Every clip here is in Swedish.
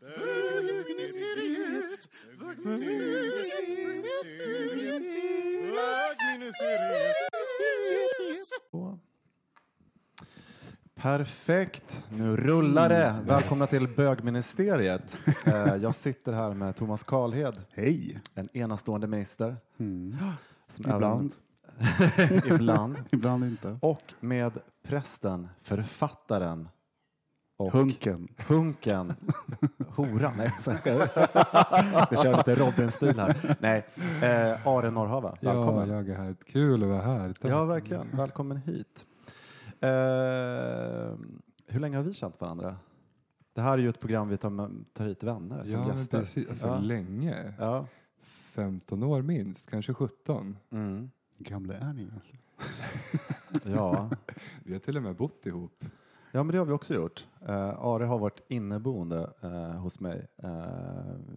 bögministeriet, bögministeriet, bögministeriet. Perfekt, nu rullar det. Välkomna till bögministeriet. Eh, Jag sitter här med Thomas Karlhed, Hej! en enastående minister. Som Ibland. Ibland. Ibland inte. Och med prästen, författaren och Hunken. hunken, horan. Nej, jag ska, jag ska köra lite Robin-stil här. Nej, eh, Are Norrhava, välkommen. Ja, jag är här. Kul att vara här. Tack. Ja, verkligen. Välkommen hit. Eh, hur länge har vi känt varandra? Det här är ju ett program vi tar, tar hit vänner som Ja, gäster. precis. Alltså, Ja. länge. Ja. 15 år minst, kanske 17. Mm. Gamla är ni egentligen? Ja. Vi har till och med bott ihop. ja, men det har vi också gjort. Eh, Are har varit inneboende eh, hos mig eh,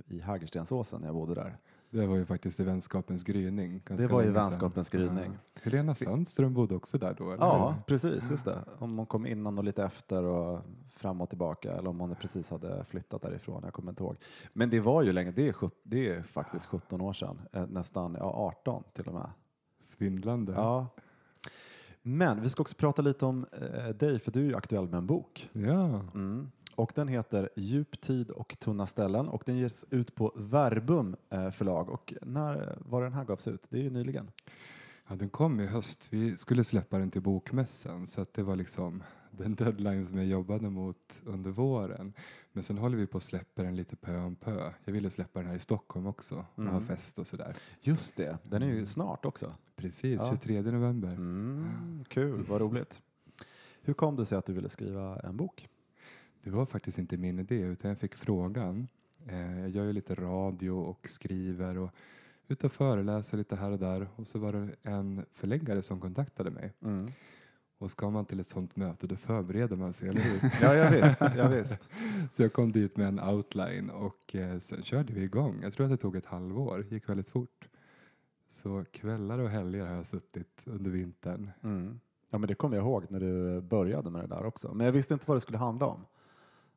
i Hägerstensåsen när jag bodde där. Det var ju faktiskt i vänskapens gryning. Det var i vänskapens gryning. Ja. Helena Sandström bodde också där då, eller Ja, precis. Just det. Om hon kom innan och lite efter och fram och tillbaka eller om hon precis hade flyttat därifrån. Jag kommer inte ihåg. Men det var ju länge. Det är, det är faktiskt 17 år sedan. Nästan ja, 18 till och med. Svindlande. Ja. Men vi ska också prata lite om eh, dig, för du är ju aktuell med en bok. Ja. Mm. Och den heter Djup tid och tunna ställen och den ges ut på Verbum eh, förlag. Och när var den här gavs ut? Det är ju nyligen. Ja, den kom i höst. Vi skulle släppa den till bokmässan så att det var liksom den deadline som jag jobbade mot under våren. Men sen håller vi på att släppa den lite pö om pö. Jag ville släppa den här i Stockholm också och ha Mm. fest och sådär. Just det, den är ju snart också. Precis, Ja. 23 november. Mm, kul, vad roligt. Hur kom det sig att du ville skriva en bok? Det var faktiskt inte min idé utan jag fick frågan. Eh, jag gör ju lite radio och skriver och ute och föreläser lite här och där och så var det en förläggare som kontaktade mig. Mm. Och ska man till ett sånt möte då förbereder man sig, eller hur? Ja, ja, visst, ja, visst. Så jag kom dit med en outline och eh, sen körde vi igång. Jag tror att det tog ett halvår, gick väldigt fort. Så kvällar och helger har jag suttit under vintern. Mm. Ja, men det kommer jag ihåg när du började med det där också. Men jag visste inte vad det skulle handla om.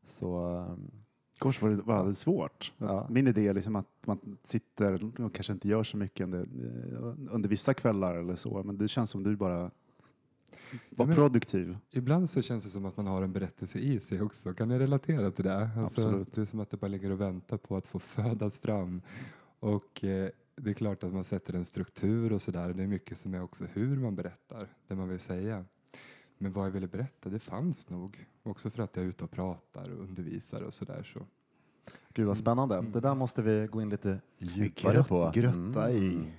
Så ehm, Kors var det var väldigt svårt. Ja. Min idé är liksom att man sitter och kanske inte gör så mycket under, under vissa kvällar eller så. Men det känns som du bara var men- produktiv. Ibland så känns det som att man har en berättelse i sig också. Kan ni relatera till det? Alltså, Absolut. Det är som att det bara ligger och väntar på att få födas fram. Och eh, det är klart att man sätter en struktur och sådär. Det är mycket som är också hur man berättar, det man vill säga. Men vad jag ville berätta, det fanns nog. Också för att jag är ute och pratar och undervisar och sådär. Så. gud vad spännande. Mm. Det där måste vi gå in lite djupare på. Grötta i.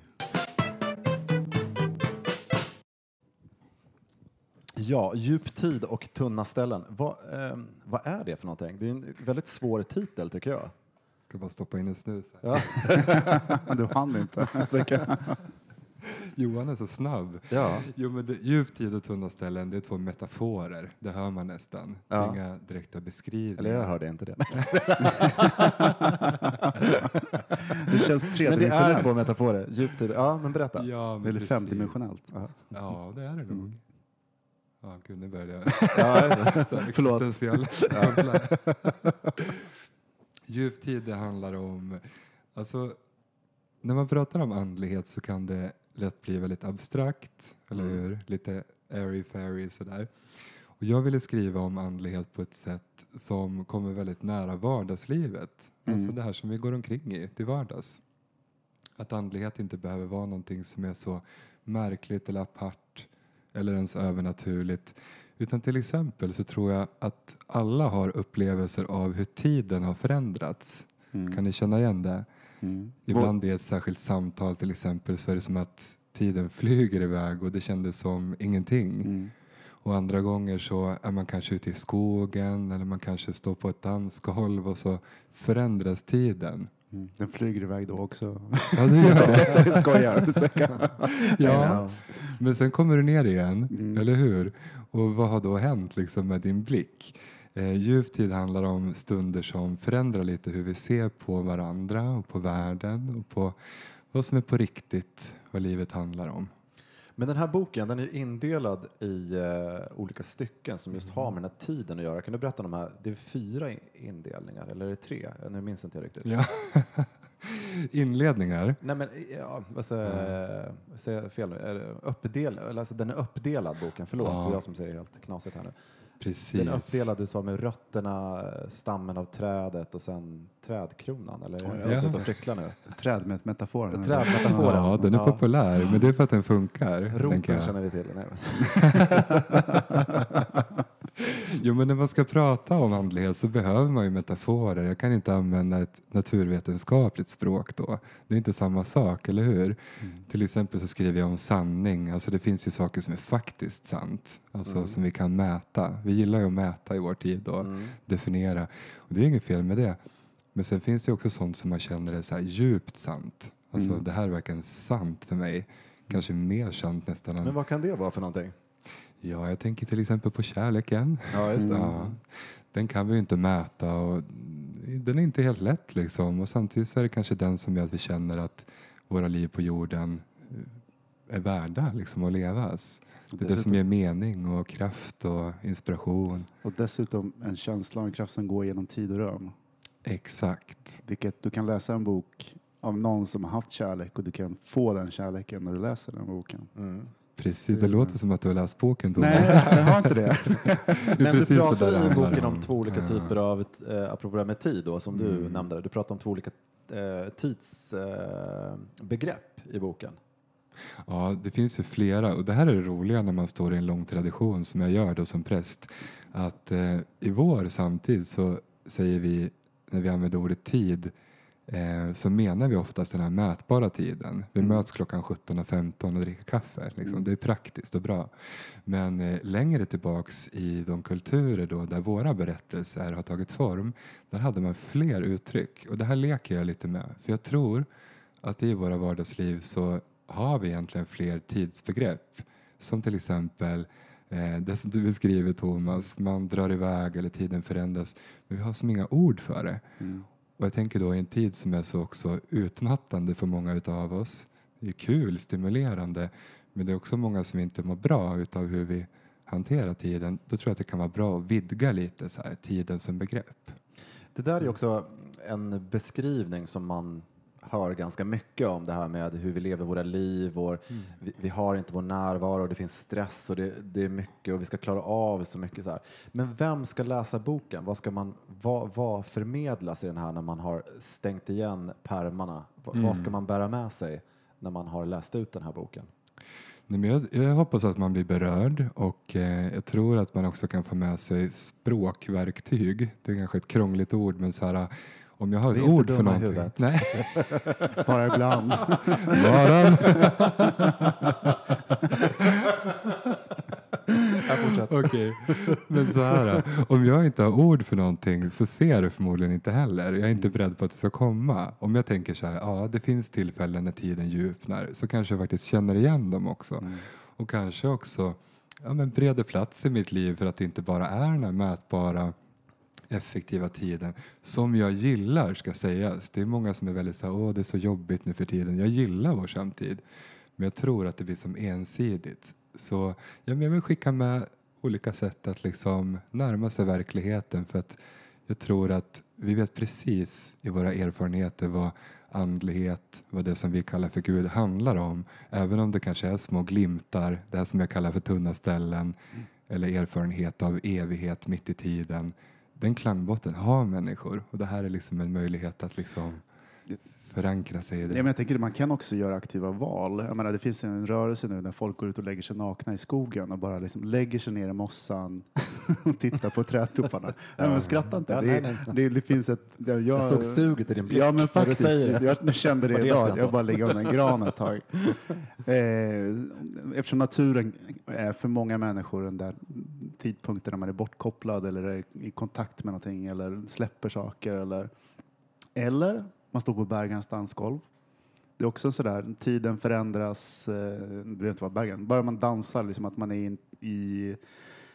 Ja, djup tid och tunna ställen. Vad, ehm, vad är det för någonting? Det är en väldigt svår titel tycker jag. Ska bara stoppa in en snus. Ja. Du hann inte. Johan är så snabb. Ja. Jo, men det, djup tid och tunna ställen, det är två metaforer. Det hör man nästan. Ja. inga direkta beskrivningar. Eller jag hörde inte det. Det känns Men det är tredimensionellt. två metaforer. Djupt tid. Ja, men berätta. Ja, men Eller precis. femdimensionellt. Ja, det är det nog. Mm. Ja, gud, nu började jag. Ja, Så här Förlåt. existentiella kopplar. Djup tid, det handlar om... Alltså, när man pratar om andlighet så kan det lätt bli väldigt abstrakt, eller Mm. hur? Lite airy-fairy sådär. Och jag ville skriva om andlighet på ett sätt som kommer väldigt nära vardagslivet. Alltså Mm. det här som vi går omkring i till vardags. Att andlighet inte behöver vara någonting som är så märkligt eller apart eller ens övernaturligt. Utan till exempel så tror jag att alla har upplevelser av hur tiden har förändrats. Mm. Kan ni känna igen det? Mm. Ibland i ett särskilt samtal till exempel så är det som att tiden flyger iväg och det kändes som ingenting. Mm. Och andra gånger så är man kanske ute i skogen eller man kanske står på ett dansgolv och så förändras tiden. Mm. Den flyger iväg då också. Ja, det gör jag skojar. Ja, men sen kommer du ner igen, Mm. eller hur? Och vad har då hänt liksom med din blick? Eh, djup tid handlar om stunder som förändrar lite hur vi ser på varandra och på världen och på vad som är på riktigt, vad livet handlar om. Men den här boken den är indelad i eh, olika stycken som just har med den här tiden att göra. Kan du berätta om de här? Det är fyra indelningar, eller är det tre? Nu minns inte jag riktigt. Ja. Inledningar. Nej men, ja, säger jag? Säger fel nu? Uppdel, alltså, den är uppdelad boken, förlåt, Ja. det är jag som säger helt knasigt här nu. Precis. Den är uppdelad, du sa med rötterna, stammen av trädet och sen trädkronan, eller? Ja, Jag ja. och cyklar nu. Träd med metaforen. Trädmetaforen. Ja, den är Ja. populär, men det är för att den funkar. Roten jag. känner vi till. Jo, men när man ska prata om andlighet så behöver man ju metaforer. Jag kan inte använda ett naturvetenskapligt språk då. Det är inte samma sak, eller hur? Till exempel så skriver jag om sanning. Alltså det finns ju saker som är faktiskt sant, alltså som vi kan mäta. Vi gillar ju att mäta i vår tid och definiera. Och det är inget fel med det. Men sen finns det också sånt som man känner är så djupt sant. Alltså det här är verkligen sant för mig. Kanske mer sant nästan Men vad kan det vara för någonting? Ja, jag tänker till exempel på kärleken. Ja, just det. Ja, den kan vi ju inte mäta och den är inte helt lätt liksom. Och samtidigt så är det kanske den som gör att vi känner att våra liv på jorden eh, är värda liksom att levas. Det är det som Dessutom- ger mening och kraft och inspiration. Och dessutom en känsla och en kraft som går genom tid och rum. Exakt. Vilket du kan läsa en bok av någon som har haft kärlek och du kan få den kärleken när du läser den boken. Mm. Precis, det låter som att du har läst boken Thomas. Nej, jag har inte det. Men du pratar i boken om två olika typer av, eh, apropå det här med tid då, som du Mm. nämnde. Du pratar om två olika eh, tidsbegrepp eh, i boken. Ja, det finns ju flera och det här är det roliga när man står i en lång tradition som jag gör då som präst. Att eh, i vår samtid så säger vi, när vi använder ordet tid, eh, så menar vi oftast den här mätbara tiden. Vi möts klockan 17.15 och dricker kaffe. Liksom. Det är praktiskt och bra. Men eh, längre tillbaks i de kulturer då där våra berättelser har tagit form, där hade man fler uttryck. Och det här leker jag lite med. För jag tror att i våra vardagsliv så har vi egentligen fler tidsbegrepp. Som till exempel eh, det som du beskriver Thomas, man drar iväg eller tiden förändras. Men vi har som inga ord för det. Och jag tänker då i en tid som är så också utmattande för många utav oss. Det är kul, stimulerande, men det är också många som inte mår bra utav hur vi hanterar tiden. Då tror jag att det kan vara bra att vidga lite så här, tiden som begrepp. Det där är också en beskrivning som man hör ganska mycket om det här med hur vi lever våra liv och vi, vi har inte vår närvaro och det finns stress och det, det är mycket och vi ska klara av så mycket så här. Men vem ska läsa boken? Vad ska man, vad, vad förmedlas i den här när man har stängt igen pärmarna? Va- Vad ska man bära med sig när man har läst ut den här boken? Nej, men jag, jag hoppas att man blir berörd och eh, jag tror att man också kan få med sig språkverktyg. Det är kanske ett krångligt ord men så här, om jag har ord för någonting. Nej, Bara ibland. varan. Okej, men så här. Om jag inte har ord för någonting så ser jag det förmodligen inte heller. Jag är inte beredd på att det ska komma. Om jag tänker så här, ja det finns tillfällen när tiden djupnar så kanske jag faktiskt känner igen dem också. Och kanske också ja, men breder plats i mitt liv för att det inte bara är den här mätbara effektiva tiden som jag gillar ska sägas. Det är många som är väldigt så här, åh det är så jobbigt nu för tiden. Jag gillar vår samtid. Men jag tror att det blir som ensidigt. Så jag vill skicka med olika sätt att liksom närma sig verkligheten för att jag tror att vi vet precis i våra erfarenheter vad andlighet, vad det som vi kallar för Gud handlar om. Även om det kanske är små glimtar, det här som jag kallar för tunna ställen eller erfarenhet av evighet mitt i tiden. Den klangbotten har människor och det här är liksom en möjlighet att liksom förankra sig i Ja, det. men jag tänker att man kan också göra aktiva val. Jag menar, det finns en rörelse nu där folk går ut och lägger sig nakna i skogen och bara liksom lägger sig ner i mossan och tittar på trädtopparna. Nej, men skratta inte. Ja, det, nej, nej. Det, det finns ett... Jag, Jag såg suget i din blick Ja, men faktiskt. Jag, jag kände det det idag. Jag åt? bara ligger under en gran ett tag. Eh, eftersom naturen är för många människor den där tidpunkten när man är bortkopplad eller är i kontakt med någonting eller släpper saker eller eller man står på Bergans dansgolv. Det är också sådär, tiden förändras, eh, det behöver inte vara Bergen, bara man dansar, liksom att man är in, i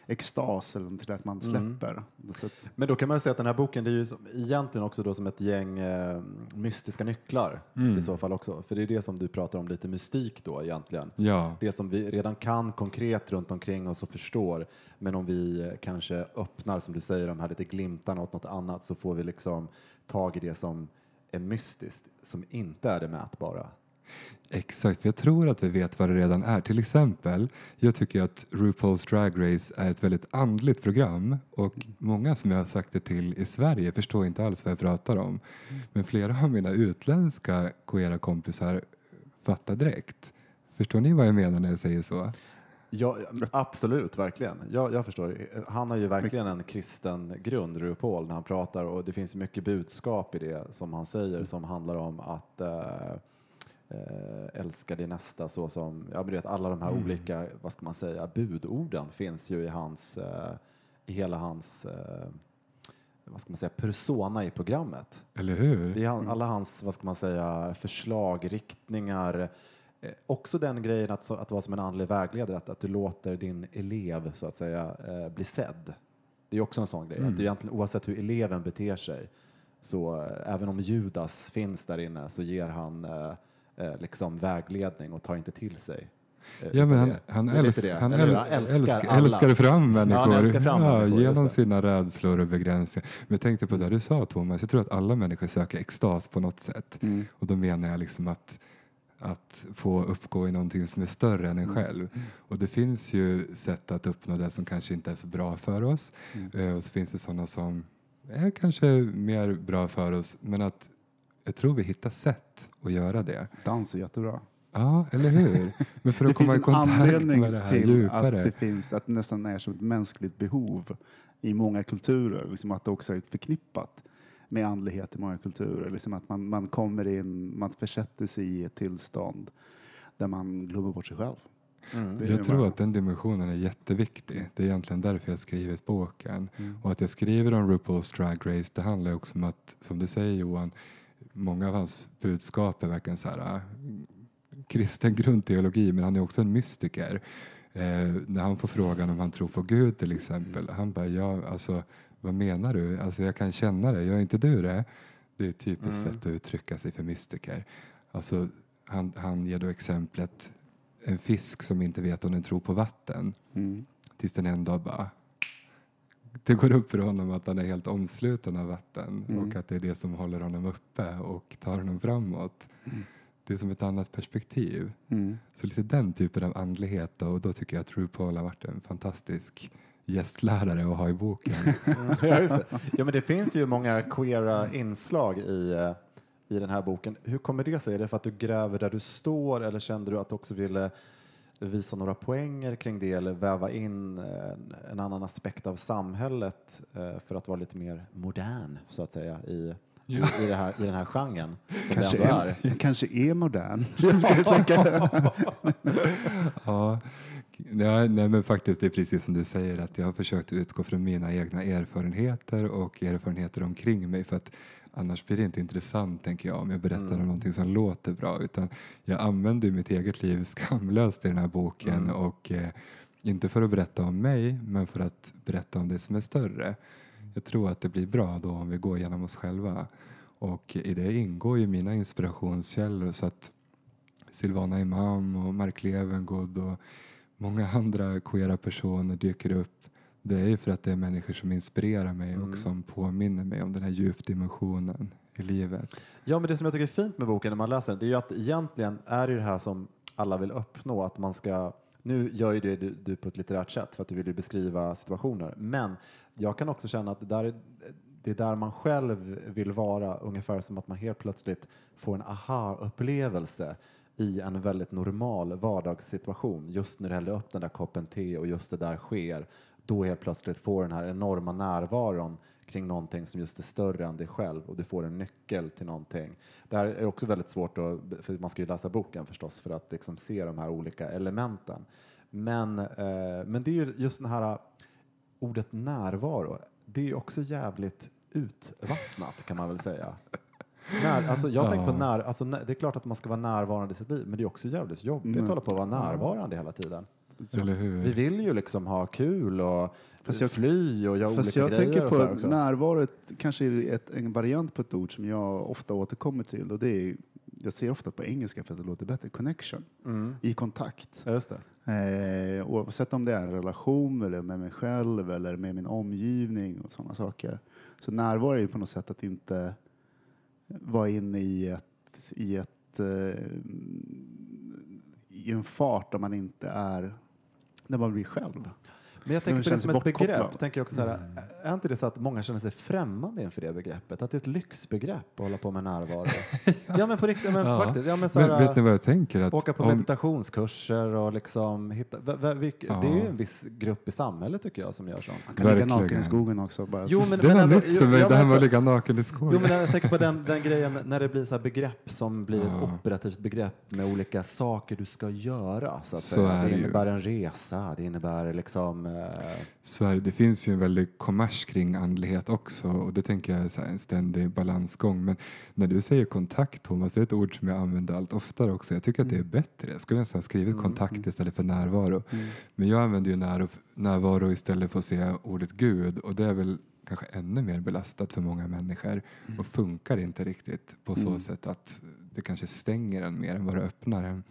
extas eller till att man släpper. Så att- Men då kan man säga att den här boken det är ju som, egentligen också då som ett gäng eh, mystiska nycklar i så fall också. För det är det som du pratar om, lite mystik då egentligen. Ja, Det som vi redan kan konkret runt omkring oss och förstår. Men om vi eh, kanske öppnar, som du säger, de här lite glimtarna åt något annat så får vi liksom tag i det som är mystiskt, som inte är det mätbara. exakt. Jag tror att vi vet vad det redan är. Till exempel, jag tycker att RuPaul's Drag Race är ett väldigt andligt program och många som jag har sagt det till i Sverige förstår inte alls vad jag pratar om. Men flera av mina utländska queera kompisar fattar direkt. Förstår ni vad jag menar när jag säger så? Ja, absolut, verkligen. Jag, jag förstår. Han har ju verkligen en kristen grund, RuPaul, när han pratar och det finns mycket budskap i det som han säger som handlar om att eh, eh, älska din nästa så som, ja men du vet alla de här olika, vad ska man säga, budorden finns ju i hans, eh, i hela hans, eh, vad ska man säga, persona i programmet. Eller hur? Det är han, alla hans, vad ska man säga, förslag, riktningar. Eh, också den grejen att, så, att vara som en andlig vägledare, att, att du låter din elev så att säga eh, bli sedd. Det är också en sån grej, att det är egentligen oavsett hur eleven beter sig, så eh, även om Judas finns där inne så ger han eh, eh, liksom vägledning och tar inte till sig. Ja, men han, han, älsk, det. han äl, älskar, älskar fram människor, han älskar fram ja, människor, genom sina rädslor och begränsningar. Men jag tänkte på det du sa Thomas, jag tror att alla människor söker extas på något sätt. Mm. Och då menar jag liksom att, att få uppgå i någonting som är större än en Mm. själv. Och det finns ju sätt att uppnå det som kanske inte är så bra för oss. Mm. Eh, Och så finns det sådana som är kanske mer bra för oss. Men att jag tror vi hittar sätt att göra det. Dans är jättebra. Ja, eller hur? Men för att komma i kontakt med det här till djupare. att det finns, att det nästan är som ett mänskligt behov i många kulturer, liksom att det också är förknippat med andlighet i många kulturer. Liksom att man, man kommer in, man försätter sig i ett tillstånd där man glömmer bort sig själv. Mm. Jag tror att den dimensionen är jätteviktig. Det är egentligen därför jag skrivit boken. Mm. Och att jag skriver om RuPaul's Drag Race, det handlar också om att, som du säger Johan, många av hans budskap är verkligen så här äh, kristen grundteologi, men han är också en mystiker. Eh, när han får frågan om han tror på Gud till exempel, han bara, ja, alltså, vad menar du? Alltså, jag kan känna det, gör inte du det? Det är ett typiskt sätt att uttrycka sig för mystiker. Alltså, han, han ger då exemplet en fisk som inte vet om den tror på vatten Mm. tills den en dag bara det går upp för honom att han är helt omsluten av vatten Mm. och att det är det som håller honom uppe och tar honom framåt. Mm. Det är som ett annat perspektiv. Mm. Så lite den typen av andlighet då, och då tycker jag att RuPaul har varit en fantastisk gästlärare att ha i boken. ja, just det. ja, men det finns ju många queera inslag i, eh, i den här boken. Hur kommer det sig? Är det för att du gräver där du står eller kände du att du också ville visa några poänger kring det eller väva in en, en annan aspekt av samhället eh, för att vara lite mer modern så att säga i, i, i, det här, i den här genren Kanske är, kanske är modern. ja, Ja, nej, men faktiskt det är precis som du säger att jag har försökt utgå från mina egna erfarenheter och erfarenheter omkring mig för att annars blir det inte intressant tänker jag om jag berättar Mm. om någonting som låter bra utan jag använder mitt eget liv skamlöst i den här boken Mm. och eh, inte för att berätta om mig men för att berätta om det som är större. Jag tror att det blir bra då om vi går igenom oss själva och i det ingår ju mina inspirationskällor så att Silvana Imam och Mark Levengood och många andra queera personer dyker upp. Det är ju för att det är människor som inspirerar mig Mm. och som påminner mig om den här djupdimensionen i livet. Ja, men det som jag tycker är fint med boken när man läser den, det är ju att egentligen är det det här som alla vill uppnå, att man ska nu gör ju det du, du på ett litterärt sätt för att du vill beskriva situationer. Men jag kan också känna att det där är, det är där man själv vill vara, ungefär som att man helt plötsligt får en aha-upplevelse i en väldigt normal vardagssituation. Just när du häller upp den där koppen te och just det där sker, då helt plötsligt får den här enorma närvaron kring någonting som just är större än dig själv och du får en nyckel till någonting. Det här är också väldigt svårt, att, för man ska ju läsa boken förstås för att liksom se de här olika elementen. Men, eh, men det är ju just det här ordet närvaro, det är ju också jävligt utvattnat kan man väl säga. När, alltså jag tänker på när, alltså när, det är klart att man ska vara närvarande i sitt liv, men det är också jävligt jobbigt Mm. att hålla på att vara närvarande hela tiden. Eller hur? Vi vill ju liksom ha kul och Fast jag- fly och göra olika jag grejer tänker och på ett- kanske är ett, en variant på ett ord som jag ofta återkommer till och det är, jag ser ofta på engelska för att det låter bättre, connection, Mm. i kontakt. Ja, just det. Eh, oavsett om det är en relation eller med mig själv eller med min omgivning och sådana saker. Så närvaro är ju på något sätt att inte vara inne i ett, i ett eh, i en fart där man inte är, där man blir själv. Men jag tänker på det känns som ett begrepp. Tänker jag också så här, Är inte det så att många känner sig främmande inför det begreppet? Att det är ett lyxbegrepp att hålla på med närvaro? ja. men på riktigt, men Ja. faktiskt. Ja, men så Men, här, vet ni vad jag tänker? Att Åka på om, meditationskurser och liksom hitta... v- Ja. Det är ju en viss grupp i samhället tycker jag som gör sånt. Man kan ligga Verkligen. naken i skogen också. Bara. Jo, men, det var nytt för mig, det här med att ligga naken i skogen. Jo, men jag tänker på den, den grejen när det blir så här begrepp som blir ett operativt begrepp med olika saker du ska göra. Så att Så det innebär en resa, det innebär liksom... Eh, Så är det, finns ju en väldig kommers kring andlighet också och det tänker jag är här en ständig balansgång. Men när du säger kontakt Thomas, det är ett ord som jag använder allt oftare också. Jag tycker att det är bättre. Jag skulle nästan ha skrivit kontakt istället för närvaro. Men jag använder ju när, närvaro istället för att säga ordet Gud och det är väl kanske ännu mer belastat för många människor och funkar inte riktigt på så sätt att det kanske stänger en mer än vad det öppnar en.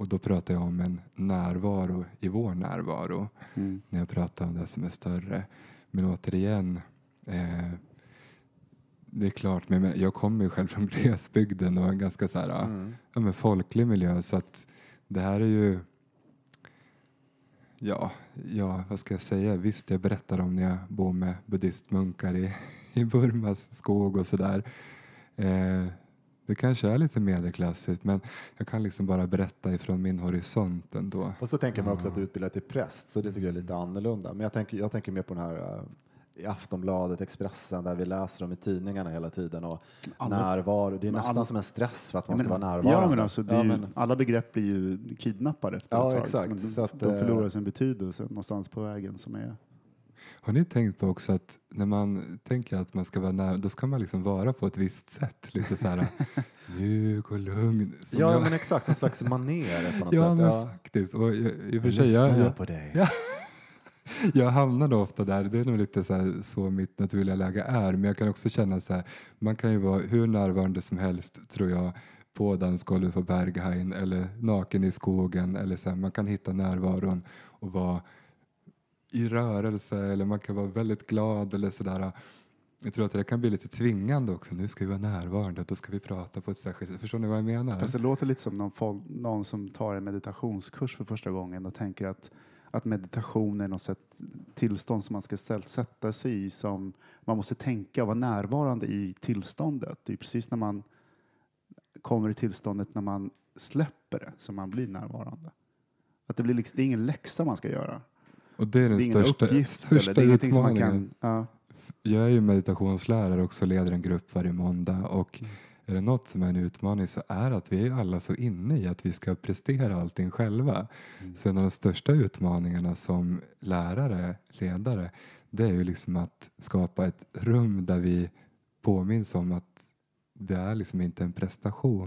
Och då pratar jag om en närvaro i vår närvaro Mm. när jag pratar om det som är större. Men återigen, eh, det är klart, men jag, kommer ju själv från glesbygden och en ganska så här, mm. ja, men folklig miljö så att det här är ju Ja, ja, vad ska jag säga? Visst, jag berättar om när jag bor med buddhistmunkar i, i Burmas skog och sådär. Eh, det kanske är lite medelklassigt men jag kan liksom bara berätta ifrån min horisont ändå. Och så tänker man också att du är utbildad till präst, så det tycker jag är lite annorlunda. Men jag tänker, jag tänker mer på den här eh, i Aftonbladet, Expressen, där vi läser om i tidningarna hela tiden. Och Alla- närvaro, det är Men nästan alla- som en stress för att man Ja, ska men- vara närvarande. Ja, men alltså, det är Ja, ju, men- alla begrepp blir ju kidnappade efter Ja, ett tag. exakt. Så att, de eh, förlorar sin betydelse någonstans på vägen. Som är, Har ni tänkt på också att när man tänker att man ska vara nära, då ska man liksom vara på ett visst sätt. Lite så här mjuk och lugn. ja, jag- men exakt, en slags manér på något ja, sätt. men Ja. faktiskt. Och jag, i och för sig, jag, jag på dig. Ja. jag hamnar nog ofta där. Det är nog lite så, här, så mitt naturliga läge är. Men jag kan också känna så här, man kan ju vara hur närvarande som helst tror jag på dansgolvet på Berghain eller naken i skogen. Eller så här, man kan hitta närvaron och vara i rörelse eller man kan vara väldigt glad eller sådär. Jag tror att det kan bli lite tvingande också. Nu ska vi vara närvarande, då ska vi prata på ett särskilt sätt. Förstår ni vad jag menar? fast det låter lite som någon, någon som tar en meditationskurs för första gången och tänker att, att meditation är något sätt, tillstånd som man ska ställt sätta sig i. Som man måste tänka och vara närvarande i tillståndet. Det är precis när man kommer i tillståndet när man släpper det som man blir närvarande. Att det, blir liksom, det är ingen läxa man ska göra. Och det är den det är största, uppgift. största eller, utmaningen. kan... Ja. Jag är ju meditationslärare och också leder en grupp varje måndag och är det något som är en utmaning så är det att vi är alla så inne i att vi ska prestera allting själva. Så en av de största utmaningarna som lärare, ledare, det är ju liksom att skapa ett rum där vi påminns om att det är liksom inte en prestation.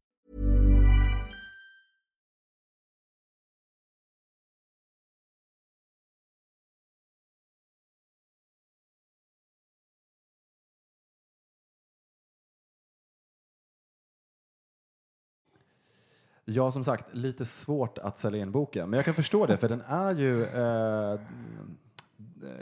Ja, som sagt, lite svårt att sälja in boken, men jag kan förstå det, för den är ju eh,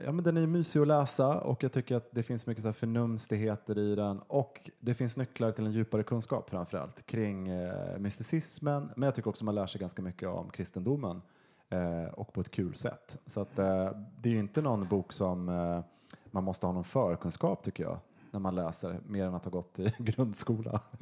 ja, men den är mysig att läsa och jag tycker att det finns mycket så här förnumstigheter i den och det finns nycklar till en djupare kunskap framför allt kring eh, mysticismen, men jag tycker också man lär sig ganska mycket om kristendomen eh, och på ett kul sätt. Så att, eh, det är ju inte någon bok som eh, man måste ha någon förkunskap tycker jag när man läser, mer än att ha gått i grundskola.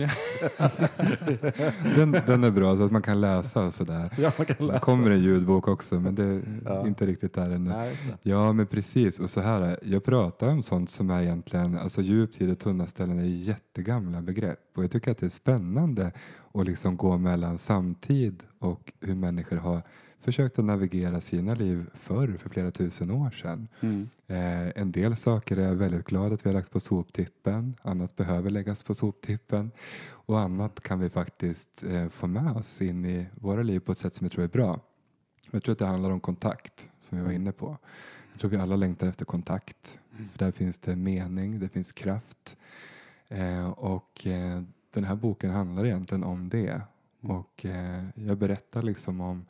Den, den är bra så att man kan läsa och sådär. Ja, man kan Det läsa. kommer en ljudbok också men det är Ja. inte riktigt där ännu. Nej, det. Ja men precis och så här, jag pratar om sånt som är egentligen, alltså djuptid och tunna ställen är jättegamla begrepp och jag tycker att det är spännande att liksom gå mellan samtid och hur människor har försökt att navigera sina liv förr, för flera tusen år sedan. Mm. Eh, en del saker är jag väldigt glad att vi har lagt på soptippen, annat behöver läggas på soptippen och annat kan vi faktiskt eh, få med oss in i våra liv på ett sätt som jag tror är bra. Jag tror att det handlar om kontakt, som vi var inne på. Jag tror vi alla längtar efter kontakt, för där finns det mening, det finns kraft. Eh, och eh, den här boken handlar egentligen om det. Och eh, jag berättar liksom om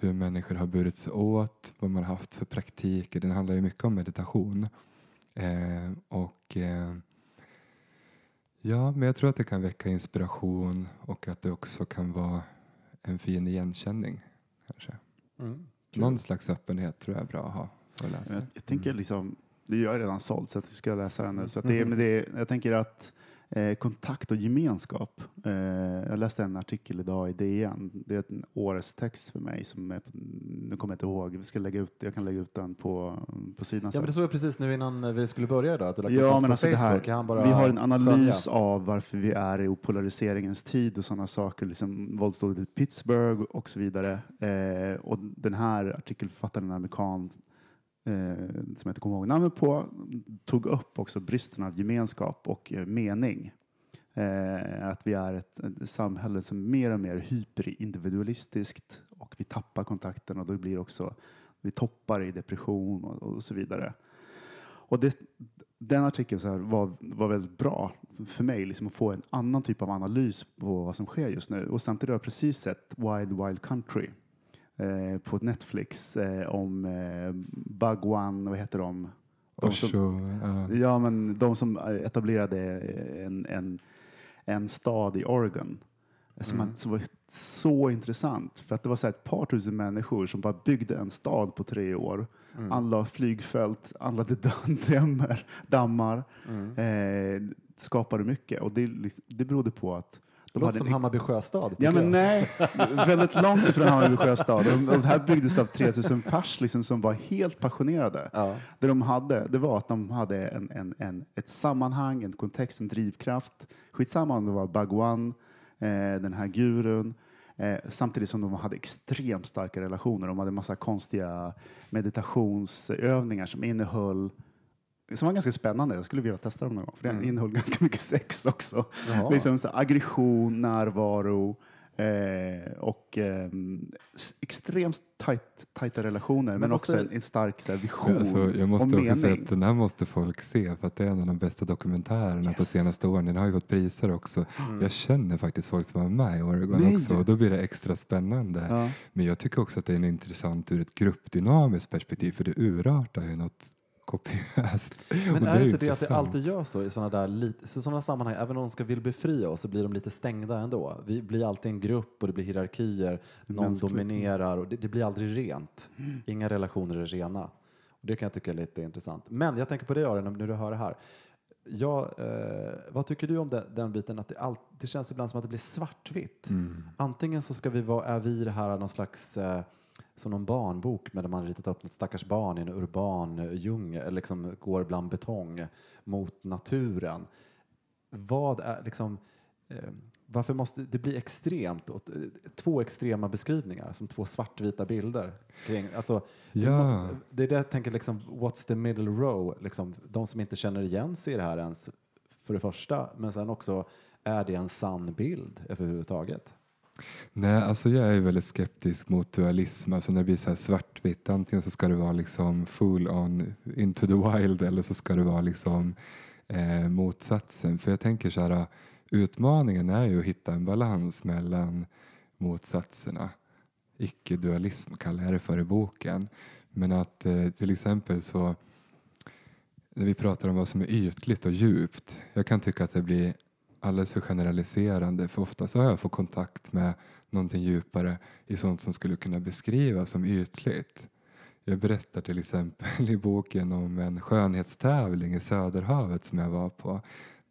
hur människor har burit sig åt, vad man har haft för praktiker. Den handlar ju mycket om meditation. Eh, och eh, ja, men jag tror att det kan väcka inspiration och att det också kan vara en fin igenkänning. Kanske. Mm. Någon slags öppenhet tror jag är bra att ha för att läsa. Jag, jag tänker liksom, det är jag redan sålt så att jag ska läsa den nu. Så att det, är- men det, jag tänker att eh, kontakt och gemenskap. Eh, jag läste en artikel idag i DN. Det är en årets text för mig som är, nu kommer jag inte ihåg. Vi ska lägga ut, jag kan lägga ut den på, på sidan Ja, men det såg jag precis nu innan vi skulle börja idag. Att du lagt Ja, men alltså det här, vi har en analys skölja? av varför vi är i polariseringens tid och sådana saker, liksom våldsdådet i Pittsburgh och så vidare. Eh, och den här artikelförfattaren, en amerikan Eh, som jag inte kommer ihåg namnet på, tog upp också bristen av gemenskap och eh, mening. Eh, att vi är ett, ett samhälle som är mer och mer hyperindividualistiskt och vi tappar kontakten och då blir också vi toppar i depression och, och så vidare. Och det, den artikeln så här var, var väldigt bra för mig liksom att få en annan typ av analys på vad som sker just nu. Och samtidigt har jag precis sett Wild Wild Country på Netflix eh, om eh, Bhagwan, vad heter de? De som, Osho, ja. men de som etablerade en, en, en stad i Oregon som, Mm. var så intressant. För att det var så ett par tusen människor som bara byggde en stad på tre år. Mm. Anlade flygfält, anlade dammar, dammar Mm. eh, skapade mycket. Och det, liksom- det berodde på att de låter som en- Hammarby sjöstad. Ja men jag. nej, väldigt långt ifrån Hammarby sjöstad. Och det här byggdes av 3000 pers liksom, som var helt passionerade. Ja. Det de hade, det var att de hade en, en, en, ett sammanhang, en kontext, en drivkraft. Skitsamma om det var Bhagwan, eh, den här gurun, eh, samtidigt som de hade extremt starka relationer. De hade massa konstiga meditationsövningar som innehöll som var ganska spännande. Jag skulle vilja testa dem någon gång. För det Mm. innehöll ganska mycket sex också. Jaha. Liksom så aggression, närvaro eh, och s- extremt tajt, tajta relationer. Men, vad också en, en stark så här, vision Alltså, jag och måste också säga mening. att den här måste folk se för att det är en av de bästa dokumentärerna på Yes. senaste åren. Den har ju fått priser också. Mm. Jag känner faktiskt folk som var med i Oregon Nej. också och då blir det extra spännande. Ja. Men jag tycker också att det är intressant ur ett gruppdynamiskt perspektiv för det urartar ju något kopiöst. Men är det inte det att det alltid gör så i sådana där för sådana sammanhang? Även om de ska vill befria oss så blir de lite stängda ändå. Vi blir alltid en grupp och det blir hierarkier. Någon mänskligt. dominerar och det, det blir aldrig rent. Inga relationer är rena. Och det kan jag tycka är lite intressant. Men jag tänker på det Aron, när du hör det här. Ja, eh, vad tycker du om den, den biten att det, all, det känns ibland som att det blir svartvitt? Mm. Antingen så ska vi vara, är vi det här någon slags eh, som någon barnbok med där man ritat upp något stackars barn i en urban djungel, eller liksom går bland betong mot naturen. Vad är liksom, eh, varför måste det bli extremt? Eh, två extrema beskrivningar som två svartvita bilder. Kring, alltså, Ja. det är det jag tänker, liksom, what's the middle row? Liksom, de som inte känner igen sig i det här ens, för det första, men sen också, är det en sann bild överhuvudtaget? Nej, alltså jag är väldigt skeptisk mot dualism. Alltså när det blir så här svartvitt, antingen så ska det vara liksom full on into the wild eller så ska det vara liksom eh, motsatsen. För jag tänker så här, utmaningen är ju att hitta en balans mellan motsatserna. Icke-dualism kallar jag det för i boken. Men att eh, till exempel så när vi pratar om vad som är ytligt och djupt. Jag kan tycka att det blir alldeles för generaliserande för ofta så har jag fått kontakt med någonting djupare i sånt som skulle kunna beskrivas som ytligt. Jag berättar till exempel i boken om en skönhetstävling i Söderhavet som jag var på.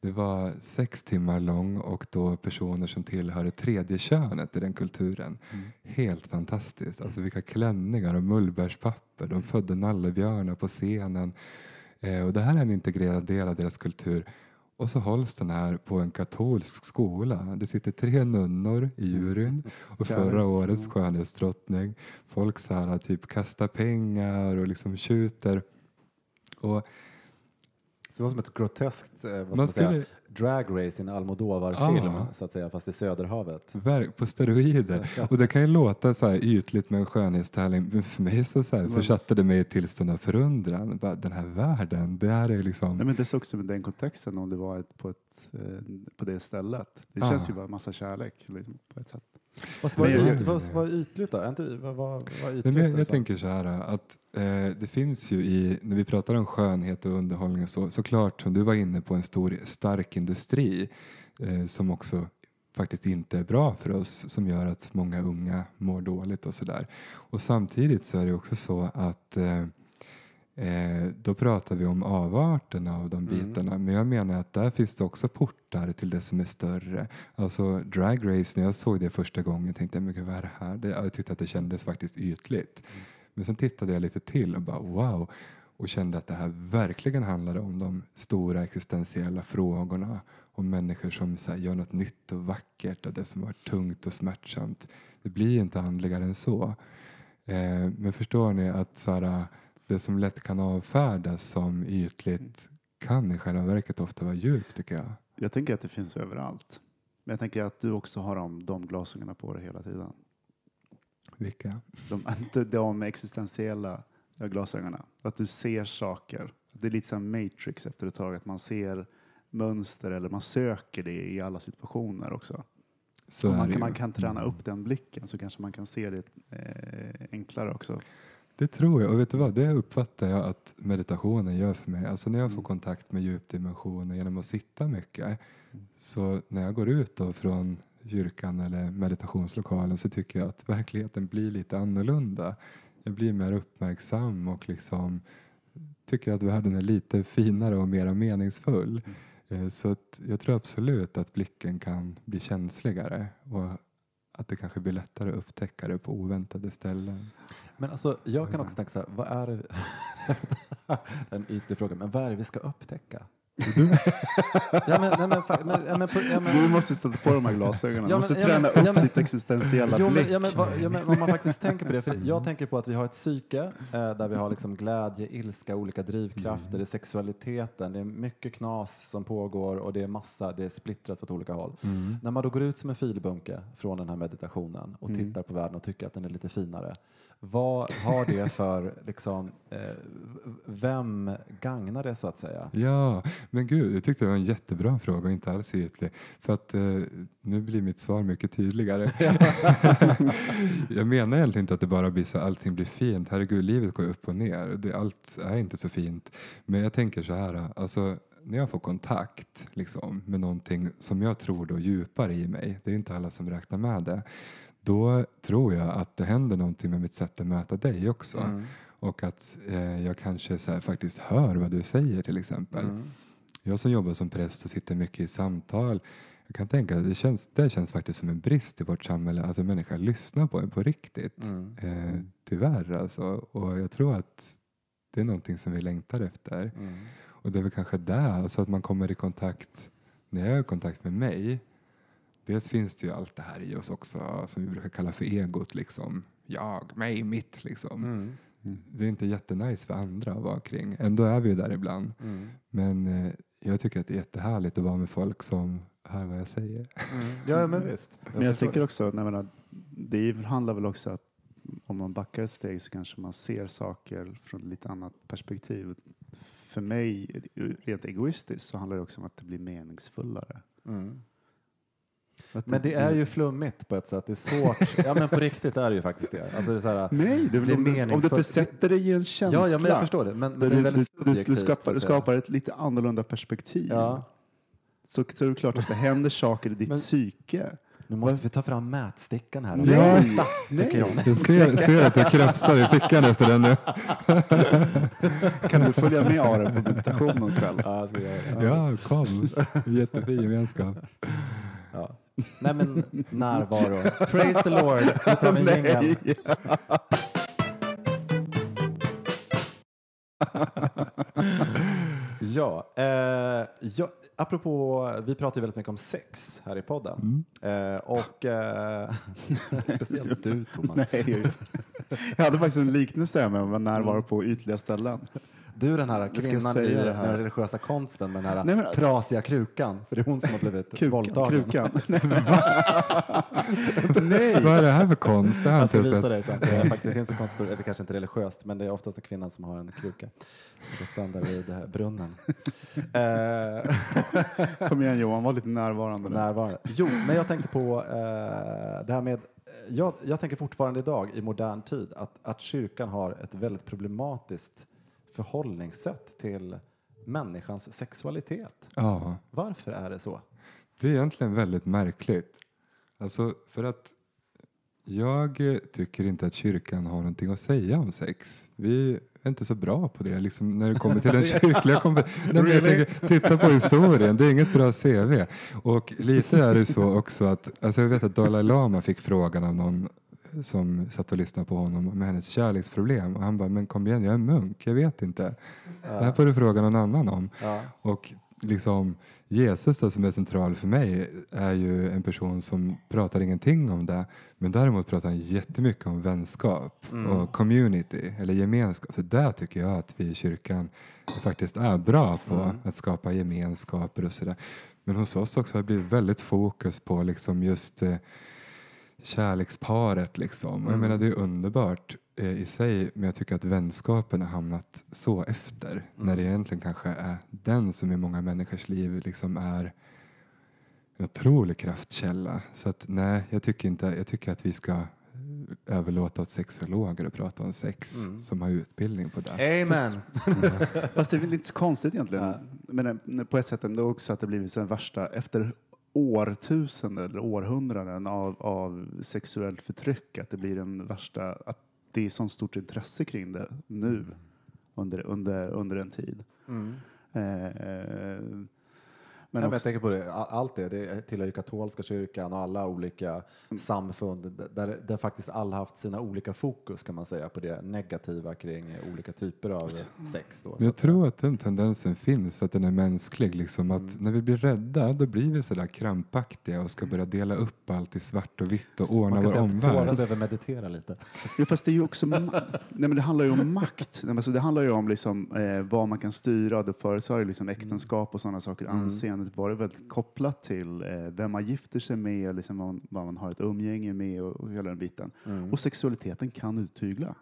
Det var sex timmar lång och då personer som tillhör det tredje könet i den kulturen. Helt fantastiskt. Alltså vilka klänningar och mullbärspapper. De födde nallebjörnar på scenen. Eh, och det här är en integrerad del av deras kultur. Och så hålls den här på en katolsk skola. Det sitter tre nunnor i juryn och förra årets skönhetsdrottning. Folk så här, typ kastar pengar och liksom tjuter. Och Så det var som ett groteskt eh, vad Man man säga, skulle- race i en Almodovar-film, Ja. så att säga, fast i Söderhavet. verk- på steroider. Och det kan ju låta så här ytligt med en skönhetstävling. Men för mig så, så här, försatte det mig i tillstånd av förundran. Den här världen, det här är liksom... Nej, men det är också med den kontexten om det var ett, på, ett, eh, på det stället. Det Ja. känns ju bara massa kärlek liksom, på ett sätt. Vad var, Men jag- yt, vad, vad är ytligt då? Inte, vad, vad, vad ytligt? Men jag, jag tänker så här att eh, det finns ju i, när vi pratar om skönhet och underhållning och så, såklart som du var inne på en stor stark industri eh, som också faktiskt inte är bra för oss som gör att många unga mår dåligt och sådär. Och samtidigt så är det också så att eh, Eh, då pratar vi om avarterna av de bitarna. Men jag menar att där finns det också portar till det som är större. Alltså Drag Race, när jag såg det första gången tänkte jag, men gud, vad är det här? Det, jag tyckte att det kändes faktiskt ytligt. Men sen tittade jag lite till och bara wow. Och kände att det här verkligen handlade om de stora existentiella frågorna. Om människor som så här, gör något nytt och vackert och det som var tungt och smärtsamt. Det blir inte andligare än så. Eh, men förstår ni att så här, det som lätt kan avfärdas som ytligt kan i själva verket ofta vara djupt tycker jag. Jag tänker att det finns överallt. Men jag tänker att du också har de, de glasögonen på dig hela tiden. Vilka? De, inte de existentiella glasögonen. Att du ser saker. Det är lite som Matrix efter ett tag, att man ser mönster eller man söker det i alla situationer också. Så Om man man kan träna Mm. upp den blicken så kanske man kan se det eh, enklare också. Det tror jag. Och vet du vad? Det uppfattar jag att meditationen gör för mig. Alltså när jag Mm. får kontakt med djupdimensionen genom att sitta mycket. Så när jag går ut då från kyrkan eller meditationslokalen så tycker jag att verkligheten blir lite annorlunda. Jag blir mer uppmärksam och liksom tycker att världen är lite finare och mer meningsfull. Eh, Så att jag tror absolut att blicken kan bli känsligare och att det kanske blir lättare att upptäcka det på oväntade ställen. Men alltså, jag kan också tänka så här, vad är det, en ytlig fråga, men vad är det vi ska upptäcka? ja, men, nej, men, fa- men, ja, men, på, ja, men, Du måste sätta på de här glasögonen. Du Ja, måste men- ja, träna men- upp ja, men- ditt existentiella Jo, men, blick. ja, men, vad- ja, men om man faktiskt tänker på det, för jag tänker på att vi har ett psyke eh, där vi har liksom glädje, ilska, olika drivkrafter, det är sexualiteten, det är mycket knas som pågår och det är massa, det är splittrat åt olika håll. När man då går ut som en filbunke från den här meditationen och Mm. tittar på världen och tycker att den är lite finare, vad har det för, liksom, eh, vem gagnar det så att säga? Ja, men gud, jag tyckte det var en jättebra fråga och inte alls ytlig. För att eh, nu blir mitt svar mycket tydligare. jag menar egentligen inte att det bara blir så allting blir fint. Herregud, livet går upp och ner. Det, allt är inte så fint. Men jag tänker så här, alltså när jag får kontakt liksom, med någonting som jag tror då djupare i mig, det är inte alla som räknar med det, då tror jag att det händer någonting med mitt sätt att möta dig också. Mm. Och att eh, jag kanske så här, faktiskt hör vad du säger till exempel. Mm. Jag som jobbar som präst och sitter mycket i samtal. Jag kan tänka att det känns, det känns faktiskt som en brist i vårt samhälle att en människa lyssnar på en på riktigt. Mm. Eh, tyvärr alltså. Och jag tror att det är någonting som vi längtar efter. Mm. Och det är väl kanske där, alltså att man kommer i kontakt, när jag är i kontakt med mig. Dels finns det ju allt det här i oss också som vi brukar kalla för egot liksom. Jag, mig, mitt liksom. Mm. Det är inte jättenice för andra att vara kring. Ändå är vi ju där ibland. Mm. Men eh, jag tycker att det är jättehärligt att vara med folk som hör vad jag säger. Ja, men visst. Men jag tänker det. också, nej, men, det handlar väl också att om man backar ett steg så kanske man ser saker från ett lite annat perspektiv. För mig, rent egoistiskt, så handlar det också om att det blir meningsfullare. Mm. Men det är ju flummigt på ett sätt. Det är svårt. Ja, men på riktigt är det ju faktiskt det. Alltså det är så här, Nej, det är väl om, du, om du meningsfullt. försätter dig i en känsla. Ja, ja, men jag förstår det. Men, men det är du, väldigt du, du, skapar, du skapar ett lite annorlunda perspektiv. Ja. Så, så är det klart att det händer saker i ditt Men- psyke. Nu måste vi ta fram mätstickan här. Nej, Ja, nej. tycker jag. Jag ser, ser att jag krafsar i fickan efter den nu. Kan du följa med Are på meditation någon kväll? Ja, jag ska göra det. Ja, kom. Jättefin gemenskap. Ja. Nej, men närvaro. Praise the Lord. Nu tar vi en jingel. Ja, eh, ja, apropå, vi pratar ju väldigt mycket om sex här i podden. Eh, och eh, speciellt du Thomas. Nej, just. jag hade faktiskt en liknelse med att vara närvaro på ytliga ställen. Du den här kvinnan i det här. den religiösa konsten med den här Nej, men- trasiga krukan. För det är hon som har blivit Kukan, våldtagen. krukan. Nej, men- Nej. Vad är det här för konst? Det har jag ska visa dig sen. Det, är faktiskt, det finns en konsthistoria, det kanske inte är religiöst, men det är oftast en kvinna som har en kruka som sönder vid det här brunnen. Eh, Kom igen Johan, var lite närvarande. nu. närvarande. Jo, men jag tänkte på eh, det här med, jag, jag tänker fortfarande idag i modern tid att, att kyrkan har ett väldigt problematiskt förhållningssätt till människans sexualitet. Ja, Varför är det så? det är egentligen väldigt märkligt. Alltså för att jag tycker inte att kyrkan har någonting att säga om sex. Vi är inte så bra på det liksom, när det kommer till den kyrkliga kompetensen. Tänker, Titta på historien, det är inget bra CV. Och lite är det så också att, alltså jag vet att Dalai Lama fick frågan av någon som satt och lyssnade på honom om hennes kärleksproblem och han bara, men kom igen, jag är munk, jag vet inte. Det här får du fråga någon annan om. Ja. Och liksom Jesus då, som är central för mig är ju en person som pratar ingenting om det men däremot pratar han jättemycket om vänskap och community eller gemenskap. Så där tycker jag att vi i kyrkan faktiskt är bra på att skapa gemenskaper och sådär. Men hos oss också har det blivit väldigt fokus på liksom just eh, kärleksparet liksom. Och jag menar det är underbart eh, i sig men jag tycker att vänskapen har hamnat så efter när det egentligen kanske är den som i många människors liv liksom är en otrolig kraftkälla. Så att nej, jag tycker inte, jag tycker att vi ska överlåta åt sexologer att prata om sex Mm. som har utbildning på det. Amen! Fast det är så konstigt egentligen. Men eh, på ett sätt ändå också att det blivit den värsta, efter årtusenden eller århundraden av, av sexuellt förtryck, att det blir den värsta, att det är så stort intresse kring det nu under, under, under en tid. Mm. Eh, men jag också, tänker på det, allt det, det tillhör ju katolska kyrkan och alla olika samfund d- där, där faktiskt alla haft sina olika fokus kan man säga på det negativa kring olika typer av sex. Då, Men så jag att- tror att den tendensen finns, att den är mänsklig. Liksom, att Mm. När vi blir rädda, då blir vi sådär krampaktiga och ska börja dela upp allt i svart och vitt och ordna man kan vår säga att båda omvärld. behöver meditera lite. ja, fast det är ju också, nej men det handlar ju om makt. Nej, men alltså det handlar ju om liksom, eh, vad man kan styra. Det så ju liksom äktenskap och sådana saker, Mm. Anseendet varit väldigt kopplat till eh, vem man gifter sig med, liksom vad, man, vad man har ett umgänge med och, och hela den biten. Mm. Och sexualiteten kan uttygla.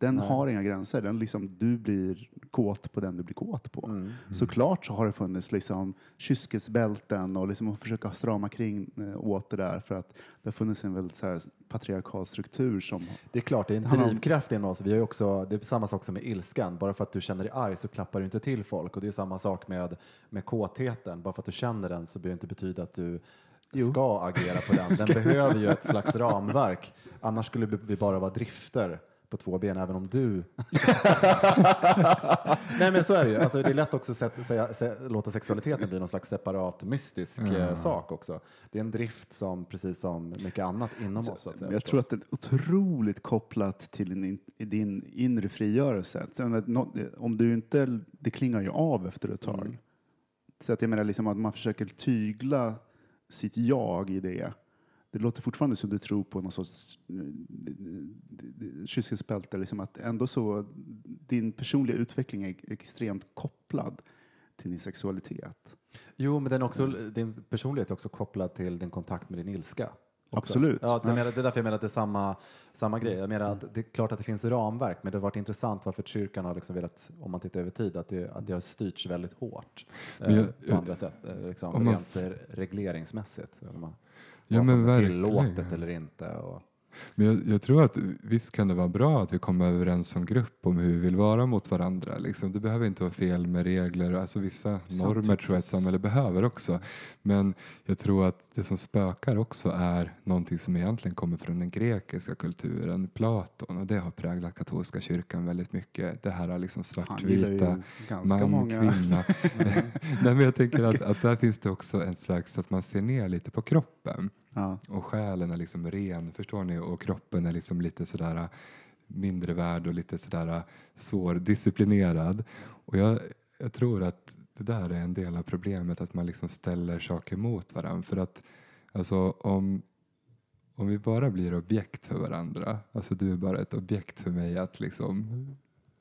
Den Nej. har inga gränser. Den liksom, du blir kåt på den du blir kåt på. Mm. Såklart så har det funnits liksom kyskesbälten och liksom att försöka strama kring eh, åt det där för att det har funnits en väldigt så här patriarkal struktur som Det är klart, det är en drivkraft inom oss. Vi har också, det är samma sak som med ilskan. Bara för att du känner dig arg så klappar du inte till folk. Och det är samma sak med, med kåtheten. Bara för att du känner den så behöver det inte betyda att du Jo. ska agera på den. Den behöver ju ett slags ramverk. Annars skulle vi bara vara drifter på två ben, även om du... Nej men så är det ju. Alltså, det är lätt också att säga, säga, låta sexualiteten bli någon slags separat mystisk eh, Mm. sak också. Det är en drift som, precis som mycket annat inom oss. Så att säga, jag tror förstås. att det är otroligt kopplat till din, in- din inre frigörelse. Nå- om du inte, det klingar ju av efter ett tag. Mm. Så att jag menar liksom att man försöker tygla sitt jag i det. Det låter fortfarande som du tror på någon sorts eh, kyskelsbälte. Liksom att ändå så, din personliga utveckling är extremt kopplad till din sexualitet. Jo, men den också, din personlighet är också kopplad till din kontakt med din ilska. också. Absolut. Ja, menar, det är därför jag menar att det är samma, samma grej. Jag menar att det är klart att det finns ramverk, men det har varit intressant varför kyrkan har liksom velat, om man tittar över tid, att det, att det har styrts väldigt hårt jag- eh, på andra sätt, eh, liksom, om man- rent eh, regleringsmässigt. vad- Ja, vad men som är verkligen. tillåtet eller inte. Och, Men jag, jag tror att visst kan det vara bra att vi kommer överens som grupp om hur vi vill vara mot varandra. Liksom. Det behöver inte vara fel med regler. Alltså vissa normer tror jag ett samhälle behöver också. Men jag tror att det som spökar också är någonting som egentligen kommer från den grekiska kulturen, Platon. Och det har präglat katolska kyrkan väldigt mycket. Det här är liksom svartvita, man, många. kvinna. Nej, men jag tänker att, att där finns det också en slags att man ser ner lite på kroppen. Ja. Och själen är liksom ren, förstår ni? Och kroppen är liksom lite sådär äh, mindre värd och lite sådär äh, svårdisciplinerad. Och jag, jag tror att det där är en del av problemet, att man liksom ställer saker mot varandra. För att alltså, om, om vi bara blir objekt för varandra, alltså du är bara ett objekt för mig att liksom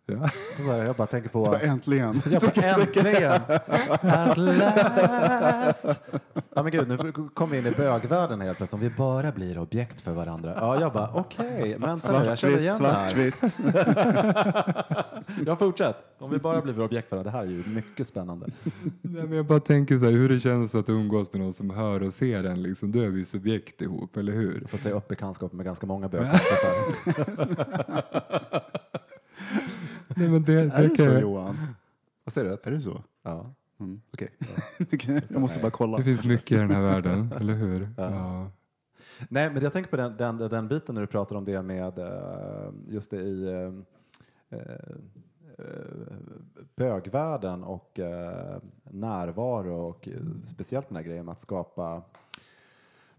Ja. jag bara tänker på... Äntligen. Jag bara, äntligen! At last! Ja men gud, nu kom vi in i bögvärlden helt plötsligt. Om vi bara blir objekt för varandra. Ja, jag bara okej, men så jag känner igen det här. Jag fortsätter. Om vi bara blir objekt för varandra. Det här är ju mycket spännande. Nej, men jag bara tänker så här, hur det känns att umgås med någon som hör och ser en. Liksom, då är vi subjekt ihop, eller hur? Du får säga upp bekantskap med ganska många bögkompisar. Nej, men det, Är det kan så jag- Johan? Vad säger du? Är det så? Ja. Mm, Okej. jag måste bara kolla. Det finns mycket i den här världen, eller hur? Ja. Ja. Nej, men jag tänker på den, den, den biten när du pratar om det med eh, just det i eh, eh, bögvärlden och eh, närvaro och eh, speciellt den här grejen med att skapa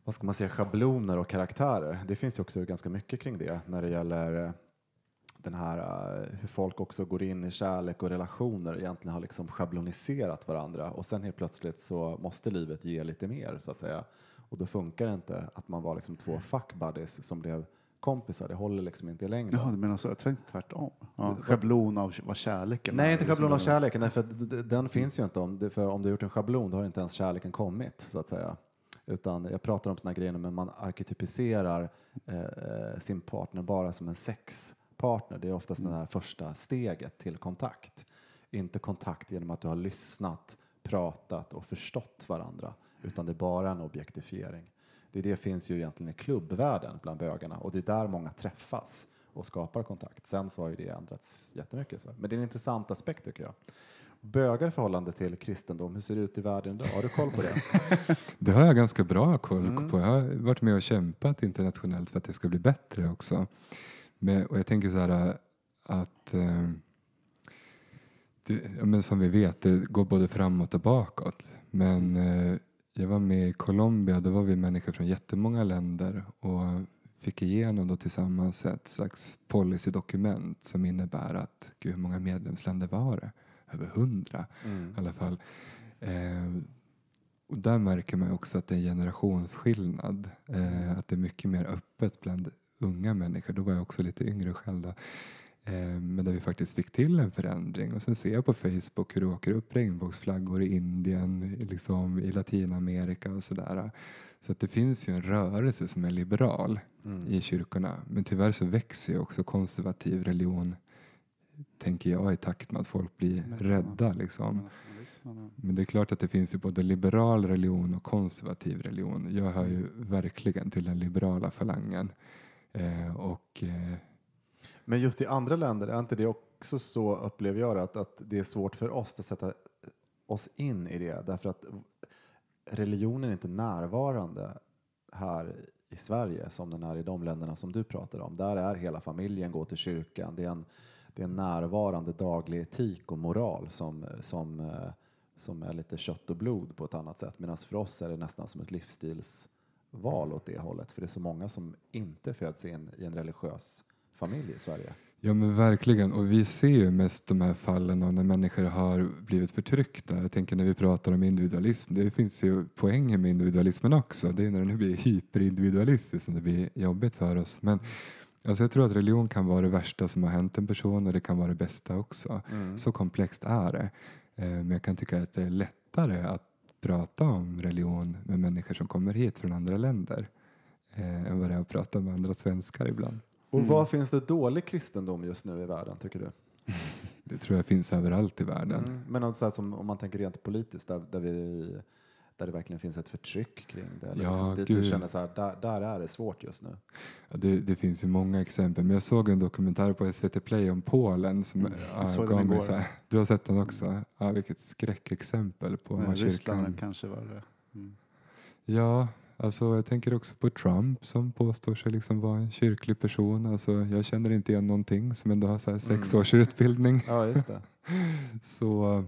vad ska man säga, schabloner och karaktärer. Det finns ju också ganska mycket kring det när det gäller den här eh, hur folk också går in i kärlek och relationer egentligen har liksom schabloniserat varandra och sen helt plötsligt så måste livet ge lite mer så att säga. Och då funkar det inte att man var liksom två fuck buddies som blev kompisar. Det håller liksom inte i längden. Jaha, du menar så? Jag tänkte tvärtom. Ja, schablon av vad kärleken Nej, är, inte liksom. schablon av kärleken. Nej, för den finns ju inte. Om, för om du har gjort en schablon, då har inte ens kärleken kommit, så att säga. Utan jag pratar om såna grejer, men man arketypiserar eh, eh, sin partner bara som en sexpartner. Det är oftast det här första steget till kontakt. Inte kontakt genom att du har lyssnat, pratat och förstått varandra, utan det är bara en objektifiering. det, det finns ju egentligen i klubbvärlden bland bögarna och det är där många träffas och skapar kontakt. Sen så har ju det ändrats jättemycket. Så. Men det är en intressant aspekt tycker jag. Bögar i förhållande till kristendom, hur ser det ut i världen idag? Har du koll på det? Det har jag ganska bra koll Mm. på. Jag har varit med och kämpat internationellt för att det ska bli bättre också. Men, och jag tänker så här att eh, det, ja, men som vi vet, det går både framåt och bakåt. Men eh, jag var med i Colombia, då var vi människor från jättemånga länder och fick igenom då tillsammans ett slags policydokument som innebär att, gud hur många medlemsländer var det? Över hundra Mm. i alla fall. Eh, och där märker man också att det är en generationsskillnad. Eh, att det är mycket mer öppet bland unga människor. Då var jag också lite yngre själv. Då. Eh, men där vi faktiskt fick till en förändring. Och sen ser jag på Facebook hur det åker upp regnbågsflaggor i Indien, liksom, i Latinamerika och sådär. Så att det finns ju en rörelse som är liberal Mm. i kyrkorna. Men tyvärr så växer ju också konservativ religion tänker jag i takt med att folk blir Men- rädda. Liksom. Men det är klart att det finns ju både liberal religion och konservativ religion. Jag hör ju verkligen till den liberala falangen. Eh, och eh, Men just i andra länder, är inte det också så, upplever jag att, att det är svårt för oss att sätta oss in i det därför att religionen är inte närvarande här i Sverige som den är i de länderna som du pratar om. Där är hela familjen går till kyrkan. Det är en, det är en närvarande daglig etik och moral som, som, eh, som är lite kött och blod på ett annat sätt. Medan för oss är det nästan som ett livsstils livsstilsval åt det hållet. För det är så många som inte föds in i en religiös familj i Sverige. Ja men verkligen och vi ser ju mest de här fallen av när människor har blivit förtryckta. Jag tänker när vi pratar om individualism, det finns ju poänger med individualismen också. Det är när den blir hyperindividualistisk som det blir jobbigt för oss. Men alltså jag tror att religion kan vara det värsta som har hänt en person och det kan vara det bästa också. Mm. Så komplext är det. Eh, Men jag kan tycka att det är lättare att prata om religion med människor som kommer hit från andra länder eh, än vad det är att prata med andra svenskar ibland. Och var finns det dålig kristendom just nu i världen, tycker du? Det tror jag finns överallt i världen. Mm. Men något så här som, om man tänker rent politiskt, där, där, vi, där det verkligen finns ett förtryck kring det. Eller Ja, liksom, dit du känner så här, där, där är det svårt just nu. Ja, det, det finns ju många exempel, men jag såg en dokumentär på SVT Play om Polen som Mm, ja, gav mig så här, Du har sett den också? Ja, vilket skräckexempel på vad Ryssland kyrkan... kanske var det. Mm. Ja, alltså jag tänker också på Trump som påstår sig liksom vara en kyrklig person. Alltså, jag känner inte igen någonting som ändå har så här sex Mm. års utbildning. Ja, just det. Så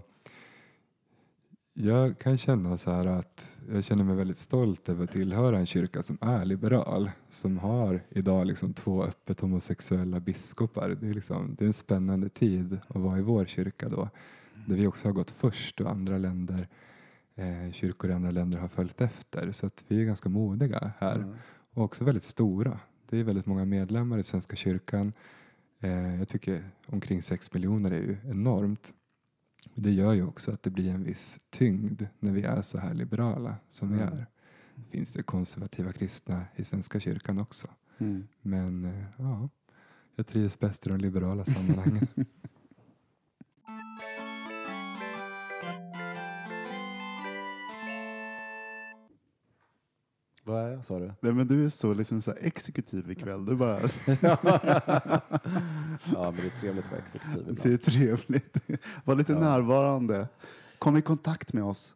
jag kan känna så här att jag känner mig väldigt stolt över att tillhöra en kyrka som är liberal. Som har idag liksom två öppet homosexuella biskopar. Det är, liksom, det är en spännande tid att vara i vår kyrka då. Där vi också har gått först och andra länder, eh, kyrkor i andra länder har följt efter. Så att vi är ganska modiga här. Mm. Och också väldigt stora. Det är väldigt många medlemmar i Svenska kyrkan. Eh, jag tycker omkring sex miljoner är ju enormt. Det gör ju också att det blir en viss tyngd när vi är så här liberala som vi Mm. är. Finns det konservativa kristna i Svenska kyrkan också. Mm. Men eh, ja, jag trivs bäst i de liberala sammanhangen. Vad är jag, sa du? Nej, men du är så, liksom, så här exekutiv ikväll. Du bara, ja, men det är trevligt att vara exekutiv ibland. det är trevligt. Var lite Ja. närvarande. Kom i kontakt med oss.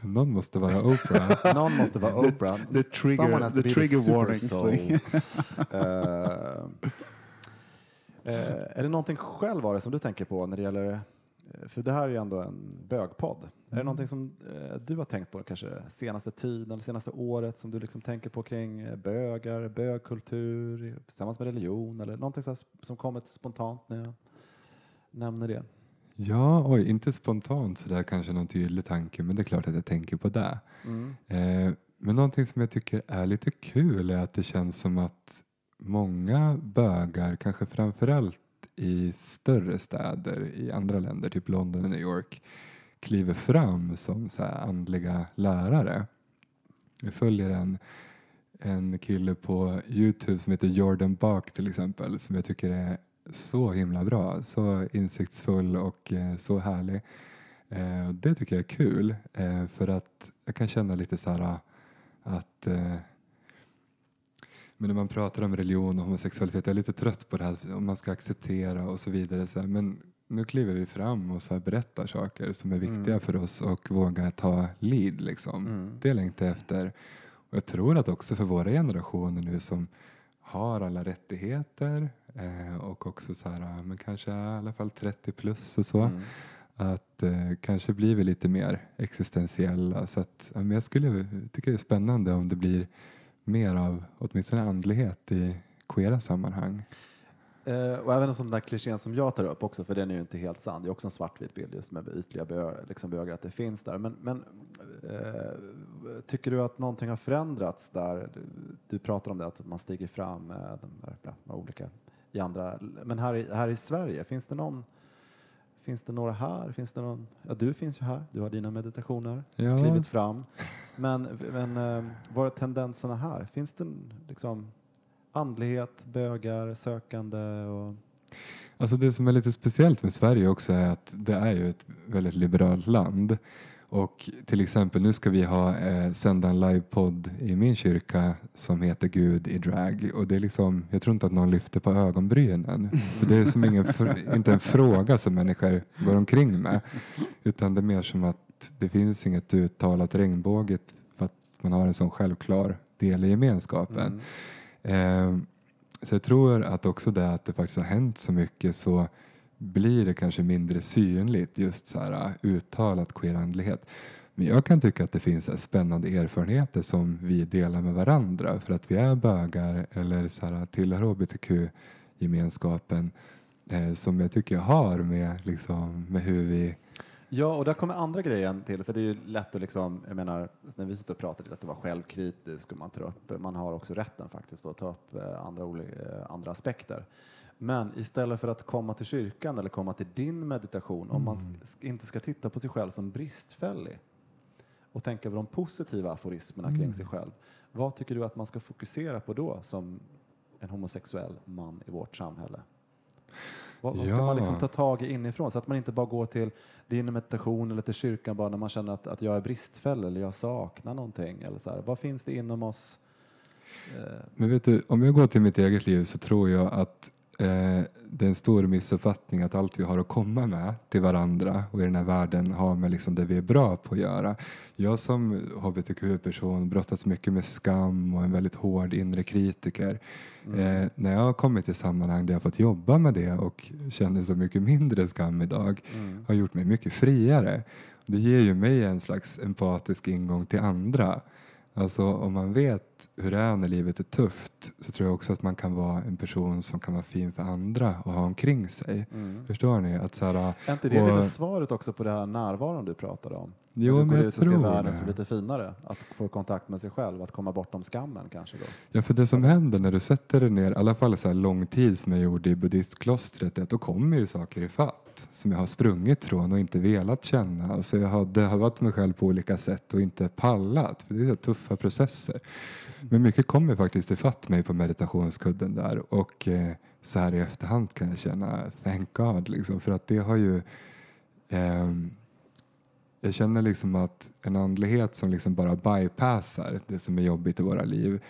Någon måste vara Oprah. Någon måste vara The- Oprah. the trigger- Someone has to the trigger super warnings, soul. like. Eh, eh, är det någonting själv Ari, som du tänker på när det gäller, eh, för det här är ju ändå en bögpodd. Är det Mm. någonting som eh, du har tänkt på kanske senaste tiden eller senaste året som du liksom tänker på kring eh, bögar, bögkultur tillsammans med religion eller någonting så som kommit spontant när jag nämner det? Ja, oj, inte spontant sådär kanske någon tydlig tanke, men det är klart att jag tänker på det. Mm. Eh, men någonting som jag tycker är lite kul är att det känns som att många bögar, kanske framförallt i större städer i andra länder, typ London och New York, kliver fram som så här andliga lärare. Jag följer en, en kille på Youtube som heter Jordan Bach till exempel, som jag tycker är så himla bra, så insiktsfull och eh, så härlig. Eh, det tycker jag är kul, eh, för att jag kan känna lite så här eh, att eh, Men när man pratar om religion och homosexualitet, jag är lite trött på det här om man ska acceptera och så vidare. Så här, men nu kliver vi fram och så här berättar saker som är viktiga Mm. för oss och vågar ta lead. Liksom. Mm. Det längtar jag efter. Och jag tror att också för våra generationer nu som har alla rättigheter eh, och också så här, men kanske i alla fall 30 plus och så. Mm. Att eh, kanske blir vi lite mer existentiella. Så att, men jag skulle tycka det är spännande om det blir mer av åtminstone andlighet i queera sammanhang. Eh, och även en sån där klichén som jag tar upp också, för den är ju inte helt sann. Det är också en svartvit bild just med ytliga bö, liksom bögar, att det finns där. Men, men eh, tycker du att någonting har förändrats där? Du, du pratar om det, att man stiger fram med de med olika i andra. Men här i, här i Sverige, finns det någon Finns det några här? Finns det någon? Ja, du finns ju här. Du har dina meditationer, Ja. klivit fram. Men, men eh, vad är tendenserna här? Finns det liksom andlighet, bögar, sökande och Alltså det som är lite speciellt med Sverige också är att det är ju ett väldigt liberalt land. Och till exempel nu ska vi ha eh, sända en livepodd i min kyrka som heter Gud i drag. Och det är liksom, jag tror inte att någon lyfter på ögonbrynen. För det är som ingen, inte en fråga som människor går omkring med. Utan det är mer som att det finns inget uttalat regnbåget för att man har en sån självklar del i gemenskapen. Eh, så jag tror att också det att det faktiskt har hänt så mycket så blir det kanske mindre synligt just så här uttalat queerandlighet. Men jag kan tycka att det finns spännande erfarenheter som vi delar med varandra för att vi är bögar eller så här, tillhör hbtq-gemenskapen eh, som jag tycker jag har med, liksom, med hur vi Ja, och där kommer andra grejen till, för det är ju lätt att liksom, jag menar, när vi sitter och pratar, det är lätt att vara självkritisk och man tar upp, man har också rätten faktiskt att ta upp eh, andra, eh, andra aspekter. Men istället för att komma till kyrkan eller komma till din meditation, om man sk- inte ska titta på sig själv som bristfällig och tänka på de positiva aforismerna kring Mm. sig själv, vad tycker du att man ska fokusera på då som en homosexuell man i vårt samhälle? Vad, vad ska man liksom ta tag i inifrån så att man inte bara går till din meditation eller till kyrkan bara när man känner att, att jag är bristfällig eller jag saknar någonting eller så här. Vad finns det inom oss? Eh, Men vet du, om jag går till mitt eget liv så tror jag att eh, det är en stor missuppfattning att allt vi har att komma med till varandra och i den här världen har med liksom det vi är bra på att göra. Jag som hbtq-person brottas mycket med skam och en väldigt hård inre kritiker. Eh, när jag har kommit till sammanhang där jag har fått jobba med det och känner så mycket mindre skam idag har gjort mig mycket friare. Det ger ju mig en slags empatisk ingång till andra. Alltså om man vet hur det är när livet är tufft så tror jag också att man kan vara en person som kan vara fin för andra och ha omkring sig. Förstår ni? Att så här, är inte det och- lite svaret också på det här närvaron du pratade om? Jo, men jag tror världen som lite finare, att få kontakt med sig själv, att komma bortom skammen kanske då? Ja, för det som händer när du sätter dig ner, i alla fall så här lång tid som jag gjorde i buddhistklostret, är att då kommer ju saker i fatt som jag har sprungit från och inte velat känna. Alltså jag har dövat mig själv på olika sätt och inte pallat, för det är tuffa processer. Men mycket kommer faktiskt ifatt mig på meditationskudden där och eh, så här i efterhand kan jag känna thank God, liksom, för att det har ju eh, jag känner liksom att en andlighet som liksom bara bypassar det som är jobbigt i våra liv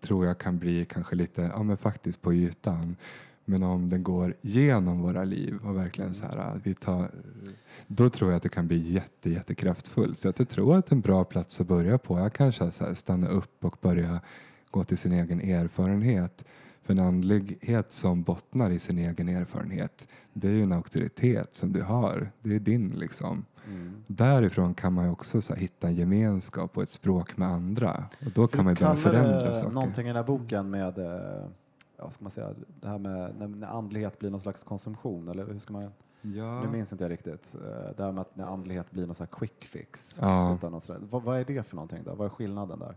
tror jag kan bli kanske lite, ja men faktiskt på ytan. Men om den går genom våra liv och verkligen så här, att vi tar, då tror jag att det kan bli jätte, jättekraftfullt. Så att jag tror att är en bra plats att börja på. Jag kanske här stanna upp och börja gå till sin egen erfarenhet. För en andlighet som bottnar i sin egen erfarenhet, det är ju en auktoritet som du har. Det är din liksom. Därifrån kan man ju också så här, hitta en gemenskap och ett språk med andra. Och då kan man ju börja Du kallar förändra saker. någonting i den här boken med, eh, ja, ska man säga, det här med när, när andlighet blir någon slags konsumtion, eller hur ska man Ja. Nu minns inte jag riktigt. eh, Det här med att när andlighet blir någon slags quick fix. Ja. Utan någon vad, vad är det för någonting då? Vad är skillnaden där?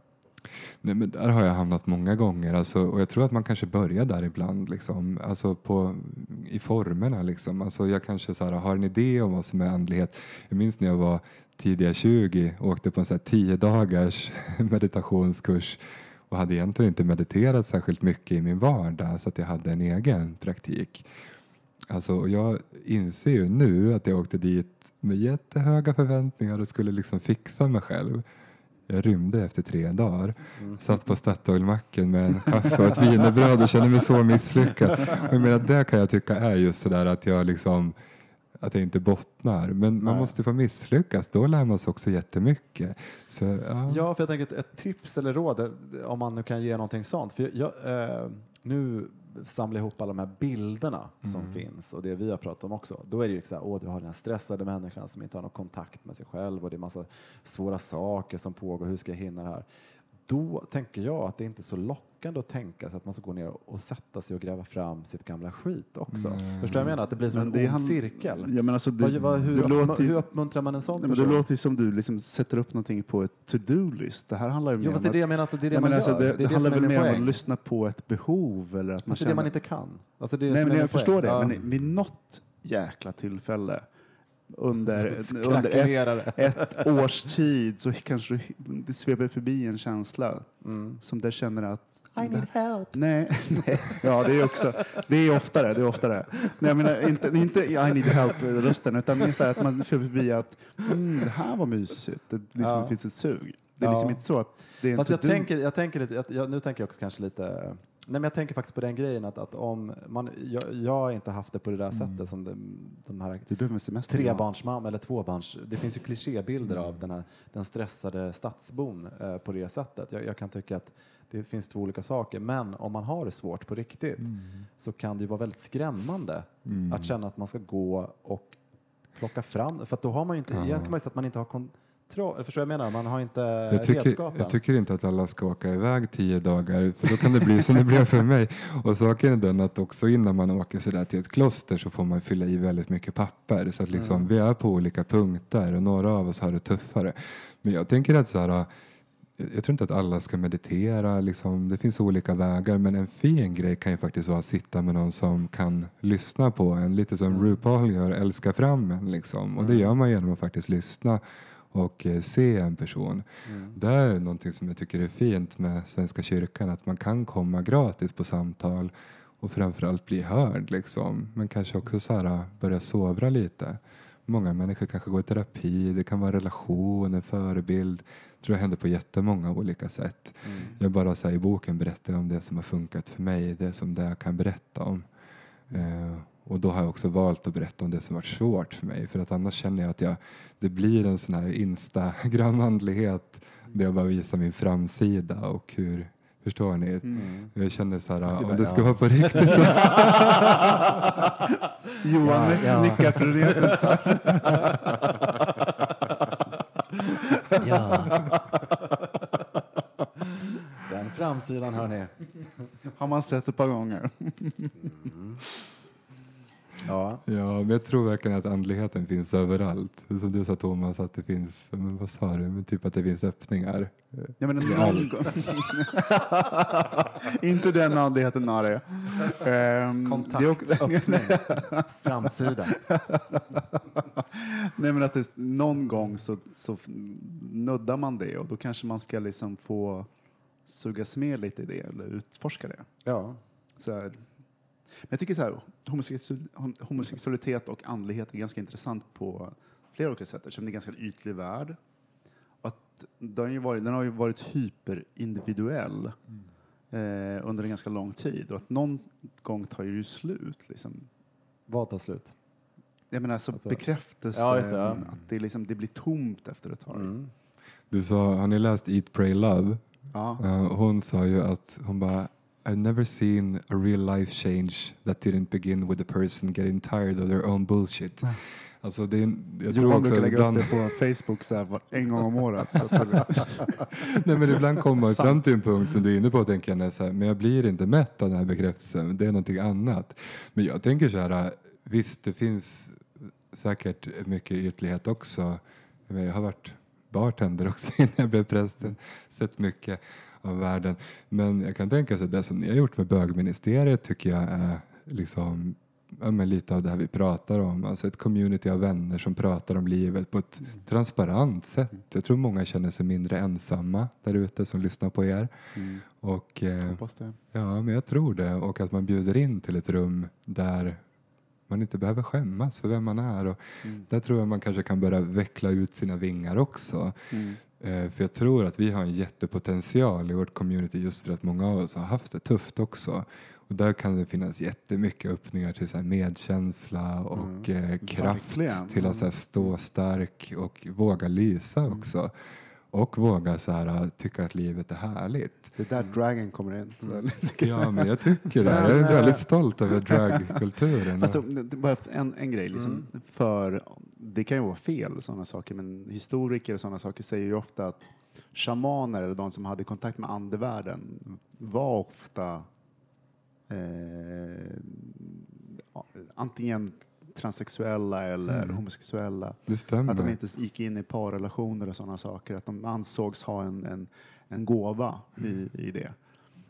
Nej, men där har jag hamnat många gånger alltså, och jag tror att man kanske börjar där ibland liksom, alltså på, i formerna. Liksom. Alltså, jag kanske så här, har en idé om vad som är andlighet. Jag minns när jag var tidiga 20 och åkte på en så här 10 dagars meditationskurs och hade egentligen inte mediterat särskilt mycket i min vardag så att jag hade en egen praktik. Alltså, jag inser ju nu att jag åkte dit med jättehöga förväntningar och skulle liksom fixa mig själv. Jag rymde efter tre dagar. Satt på Statoilmacken med en kaffe och ett wienerbröd och kände mig så misslyckad. Och jag menar, det kan jag tycka är just sådär att jag liksom att jag inte bottnar. Men man Nej. måste få misslyckas. Då lär man sig också jättemycket. Så, ja. Ja, för jag tänker ett, ett tips eller råd, eh, om man nu kan ge någonting sånt. För jag, eh, nu samlar ihop alla de här bilderna som Mm. finns och det vi har pratat om också. Då är det ju så här, åh, du har den här stressade människan som inte har någon kontakt med sig själv och det är massa svåra saker som pågår. Hur ska jag hinna det här? Då tänker jag att det inte är så lockande att tänka sig att man ska gå ner och sätta sig och gräva fram sitt gamla skit också. Mm. Förstår jag menar? Att det blir som Men en det ond cirkel. Ja, men alltså det- vad, vad, hur, det uppmu- låter hur uppmuntrar man en sån Nej, men det person? låter ju som du liksom sätter upp någonting på ett to-do-list. Det här handlar ju Jo, mer om det är det att- jag menar att det är det Ja, man alltså, gör. Det, Det det, det handlar väl mer om att lyssna på ett behov eller att man Alltså det känner... man inte kan. Alltså det det Nej, men jag förstår det. Men vid något jäkla tillfälle under, under ett, ett års tid så kanske du- det sveper förbi en känsla Mm. som där känner att... I need help. Nej, nej. Ja, det är också. Det är oftare. Det är oftare. Nej, jag menar inte, inte I need help-rösten, utan mer så här att man sveper förbi att mm, det här var mysigt. Det liksom Ja. finns ett sug. Det är Ja. liksom inte så att det är en Fast jag to-do. tänker, jag tänker lite, jag, nu tänker jag också kanske lite, nej men jag tänker faktiskt på den grejen att, att om man, jag, jag har inte haft det på det där sättet som de, de här trebarnsmamma eller tvåbarns, det finns ju klichébilder av den här, den stressade stadsbon eh, på det sättet. Jag, jag kan tycka att det finns två olika saker, men om man har det svårt på riktigt så kan det ju vara väldigt skrämmande Mm. att känna att man ska gå och plocka fram, för då har man ju inte, egentligen kan man ju säga att man inte har kontroll, förstår jag menar? Man har inte Jag tycker, redskapen. jag tycker inte att alla ska åka iväg tio dagar för då kan det bli som det blev för mig. Och saken är den att också innan man åker sådär till ett kloster så får man fylla i väldigt mycket papper. Så att liksom, Mm. vi är på olika punkter och några av oss har det tuffare. Men jag tänker att så här, jag jag tror inte att alla ska meditera, liksom. det finns olika vägar men en fin grej kan ju faktiskt vara att sitta med någon som kan lyssna på en, lite som RuPaul gör, älska fram en. Liksom. Och det gör man genom att faktiskt lyssna och eh, se en person. Det är någonting som jag tycker är fint med Svenska kyrkan, att man kan komma gratis på samtal och framförallt bli hörd. Liksom. Men kanske också så här, börja sovra lite. Många människor kanske går i terapi, det kan vara en relation, en förebild. Jag tror det händer på jättemånga olika sätt. Jag bara så här, i boken berättar om det som har funkat för mig, det som det jag kan berätta om. Eh, och då har jag också valt att berätta om det som varit svårt för mig. För att annars känner jag att jag, det blir en sån här Instagram-andlighet där jag bara visar min framsida och hur, förstår ni? Jag känner så här, Du om bara, det ska ja. vara på riktigt så Johan Ja, ja. nickar frenetiskt. Ja. Den framsidan hör ni. Har man sett ett par gånger. Ja. Ja, men jag tror verkligen att andligheten finns överallt. Som du sa Thomas, att det finns, men vad sa du, men typ att det finns öppningar. Ja, men någon gång. Inte den andligheten Ari. Um, Kontakt, öppning, framsida. Nej men att det, någon gång så, så nuddar man det och då kanske man ska liksom få sugas med lite i det eller utforska det. Ja. Så här. Men jag tycker så här, homosexual, homosexualitet och andlighet är ganska intressant på flera olika sätt eftersom det är en ganska ytlig värld. Och att den, har ju varit, den har ju varit hyperindividuell eh, under en ganska lång tid och att någon gång tar det ju slut. Liksom. Vad tar slut? Jag menar alltså Alltså- bekräftelse, Ja, det, ja. att det, liksom, det blir tomt efter ett tag. Mm. Du sa, har ni läst Eat, Pray, Love? Ja. Eh, hon sa ju att hon bara I've never seen a real life change that didn't begin with a person getting tired of their own bullshit. Alltså det är, jag tror Johan också brukar lägga ibland, upp det på Facebook så här, en gång om året. nej, men ibland kommer man fram till en punkt som du är inne på tänker jag, så här, men jag blir inte mätt av den här bekräftelsen, det är någonting annat. Men jag tänker så här, visst det finns säkert mycket ytlighet också. Jag har varit bartender också innan jag blev präst, sett mycket av världen. Men jag kan tänka sig att det som ni har gjort med bögministeriet tycker jag är liksom ja, lite av det här vi pratar om. Alltså ett community av vänner som pratar om livet på ett transparent sätt. Jag tror många känner sig mindre ensamma där ute som lyssnar på er. Mm. Och, eh. Ja, men jag tror det. Och att man bjuder in till ett rum där man inte behöver skämmas för vem man är. Och Mm. Där tror jag man kanske kan börja veckla ut sina vingar också. Mm. Eh, För jag tror att vi har en jättepotential i vårt community just för att många av oss har haft det tufft också. Och där kan det finnas jättemycket öppningar till så medkänsla och eh, kraft Verkligen. till att så här stå stark och våga lysa också. Och våga så här, tycka att livet är härligt. Det är där dragen kommer in. Så- Ja, men jag tycker det. Jag är väldigt stolt över dragkulturen. Alltså, bara en, en grej, liksom, för det kan ju vara fel sådana saker, men historiker och sådana saker säger ju ofta att shamaner, eller de som hade kontakt med andevärlden, var ofta eh, antingen transsexuella eller Mm. homosexuella. Att de inte gick in i parrelationer och sådana saker, att de ansågs ha en, en, en gåva i, i det.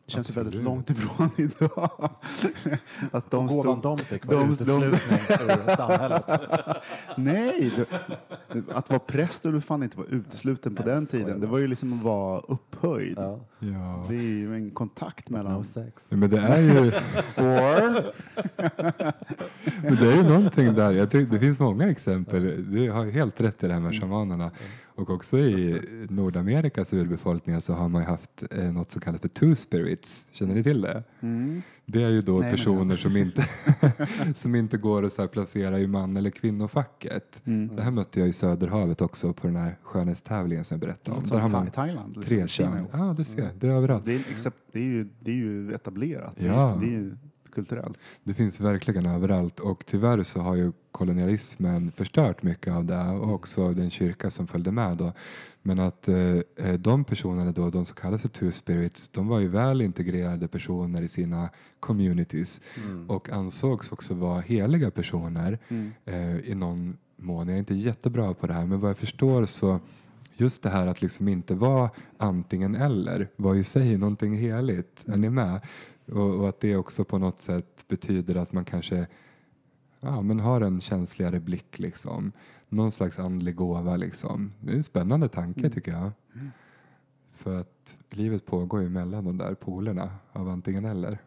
Det känns ju väldigt Absolut. långt ifrån idag. att de Gåvan stod, de fick var uteslutning ur samhället. Nej, det, att vara präst och du fan inte vara utesluten på Nej, den tiden. Det var ju liksom att vara upphöjd. Ja. Ja. Det är ju en kontakt mellan... No sex. Ja, Men det är ju... Men det är ju någonting där. Jag tycker, det finns många exempel. Du har ju helt rätt i det här med shamanerna. Och också i Nordamerikas urbefolkningar så har man haft eh, något som kallas för two spirits. Känner ni till det? Mm. Det är ju då Nej, personer som inte, som inte går att så här placera i man eller kvinnofacket. Mm. Det här mötte jag i Söderhavet också på den här skönhetstävlingen som jag berättade om. Där har man Thailand. liksom, tre kön. Ja, du ser. Det är överallt. Det är, except, det, är ju, det är ju etablerat. Det, Ja. är, det är ju kulturellt. Det finns verkligen överallt och tyvärr så har ju kolonialismen förstört mycket av det och också den kyrka som följde med då. Men att eh, de personerna då, de som kallas för two spirits, de var ju väl integrerade personer i sina communities och ansågs också vara heliga personer eh, i någon mån. Jag är inte jättebra på det här men vad jag förstår så just det här att liksom inte vara antingen eller var i sig någonting heligt. Är ni med? Och, och att det också på något sätt betyder att man kanske ja, men har en känsligare blick liksom. Någon slags andlig gåva liksom. Det är en spännande tanke tycker jag. För att livet pågår ju mellan de där polerna av antingen eller.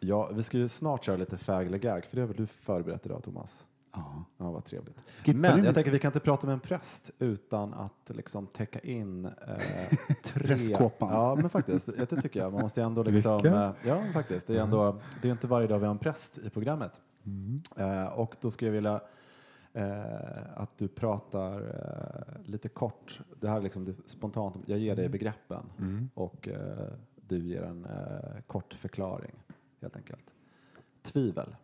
Ja, vi ska ju snart köra lite fägle gag, för det har väl du förberett idag Thomas? Ja. Ja, vad trevligt. Skippar Men jag tänker vi kan inte prata med en präst utan att liksom täcka in eh, tre... Prästkåpan. Ja, men faktiskt. Det tycker jag. Man måste ändå liksom... Eh, ja, faktiskt. Det är ändå... Det är inte varje dag vi har en präst i programmet. Mm. Eh, och då skulle jag vilja eh, att du pratar eh, lite kort. Det här är liksom det, spontant. Jag ger dig begreppen Mm. och eh, du ger en eh, kort förklaring helt enkelt. Tvivel.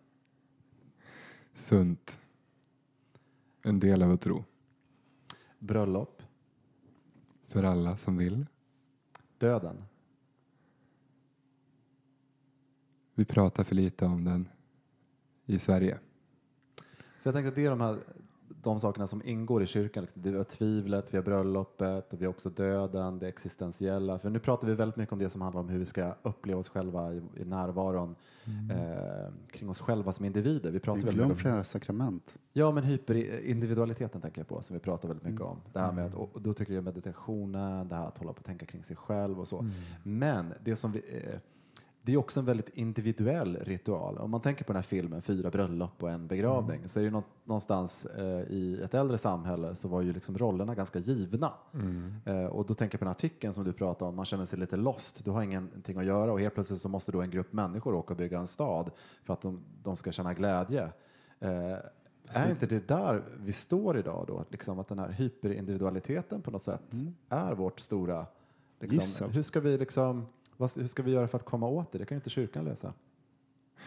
Sunt. En del av att tro. Bröllop. För alla som vill. Döden. Vi pratar för lite om den i Sverige. För jag tänkte att det är de här de sakerna som ingår i kyrkan. Liksom. Vi har tvivlet, vi har bröllopet och vi har också döden, det existentiella. För nu pratar vi väldigt mycket om det som handlar om hur vi ska uppleva oss själva i, i närvaron eh, kring oss själva som individer. Vi pratar väldigt mycket om flera sakrament. Ja, men hyperindividualiteten tänker jag på som vi pratar väldigt mycket om. Det här med att, och då tycker jag meditationen, det här att hålla på att tänka kring sig själv och så. Men det som vi, eh, det är också en väldigt individuell ritual. Om man tänker på den här filmen Fyra bröllop och en begravning så är det nå- någonstans eh, i ett äldre samhälle så var ju liksom rollerna ganska givna. Eh, och då tänker jag på den artikeln som du pratade om, man känner sig lite lost, du har ingenting att göra och helt plötsligt så måste då en grupp människor åka och bygga en stad för att de, de ska känna glädje. Eh, är inte det där vi står idag då? Liksom att den här hyperindividualiteten på något sätt är vårt stora... Liksom, hur ska vi liksom, vad, hur ska vi göra för att komma åt det? Det kan ju inte kyrkan lösa.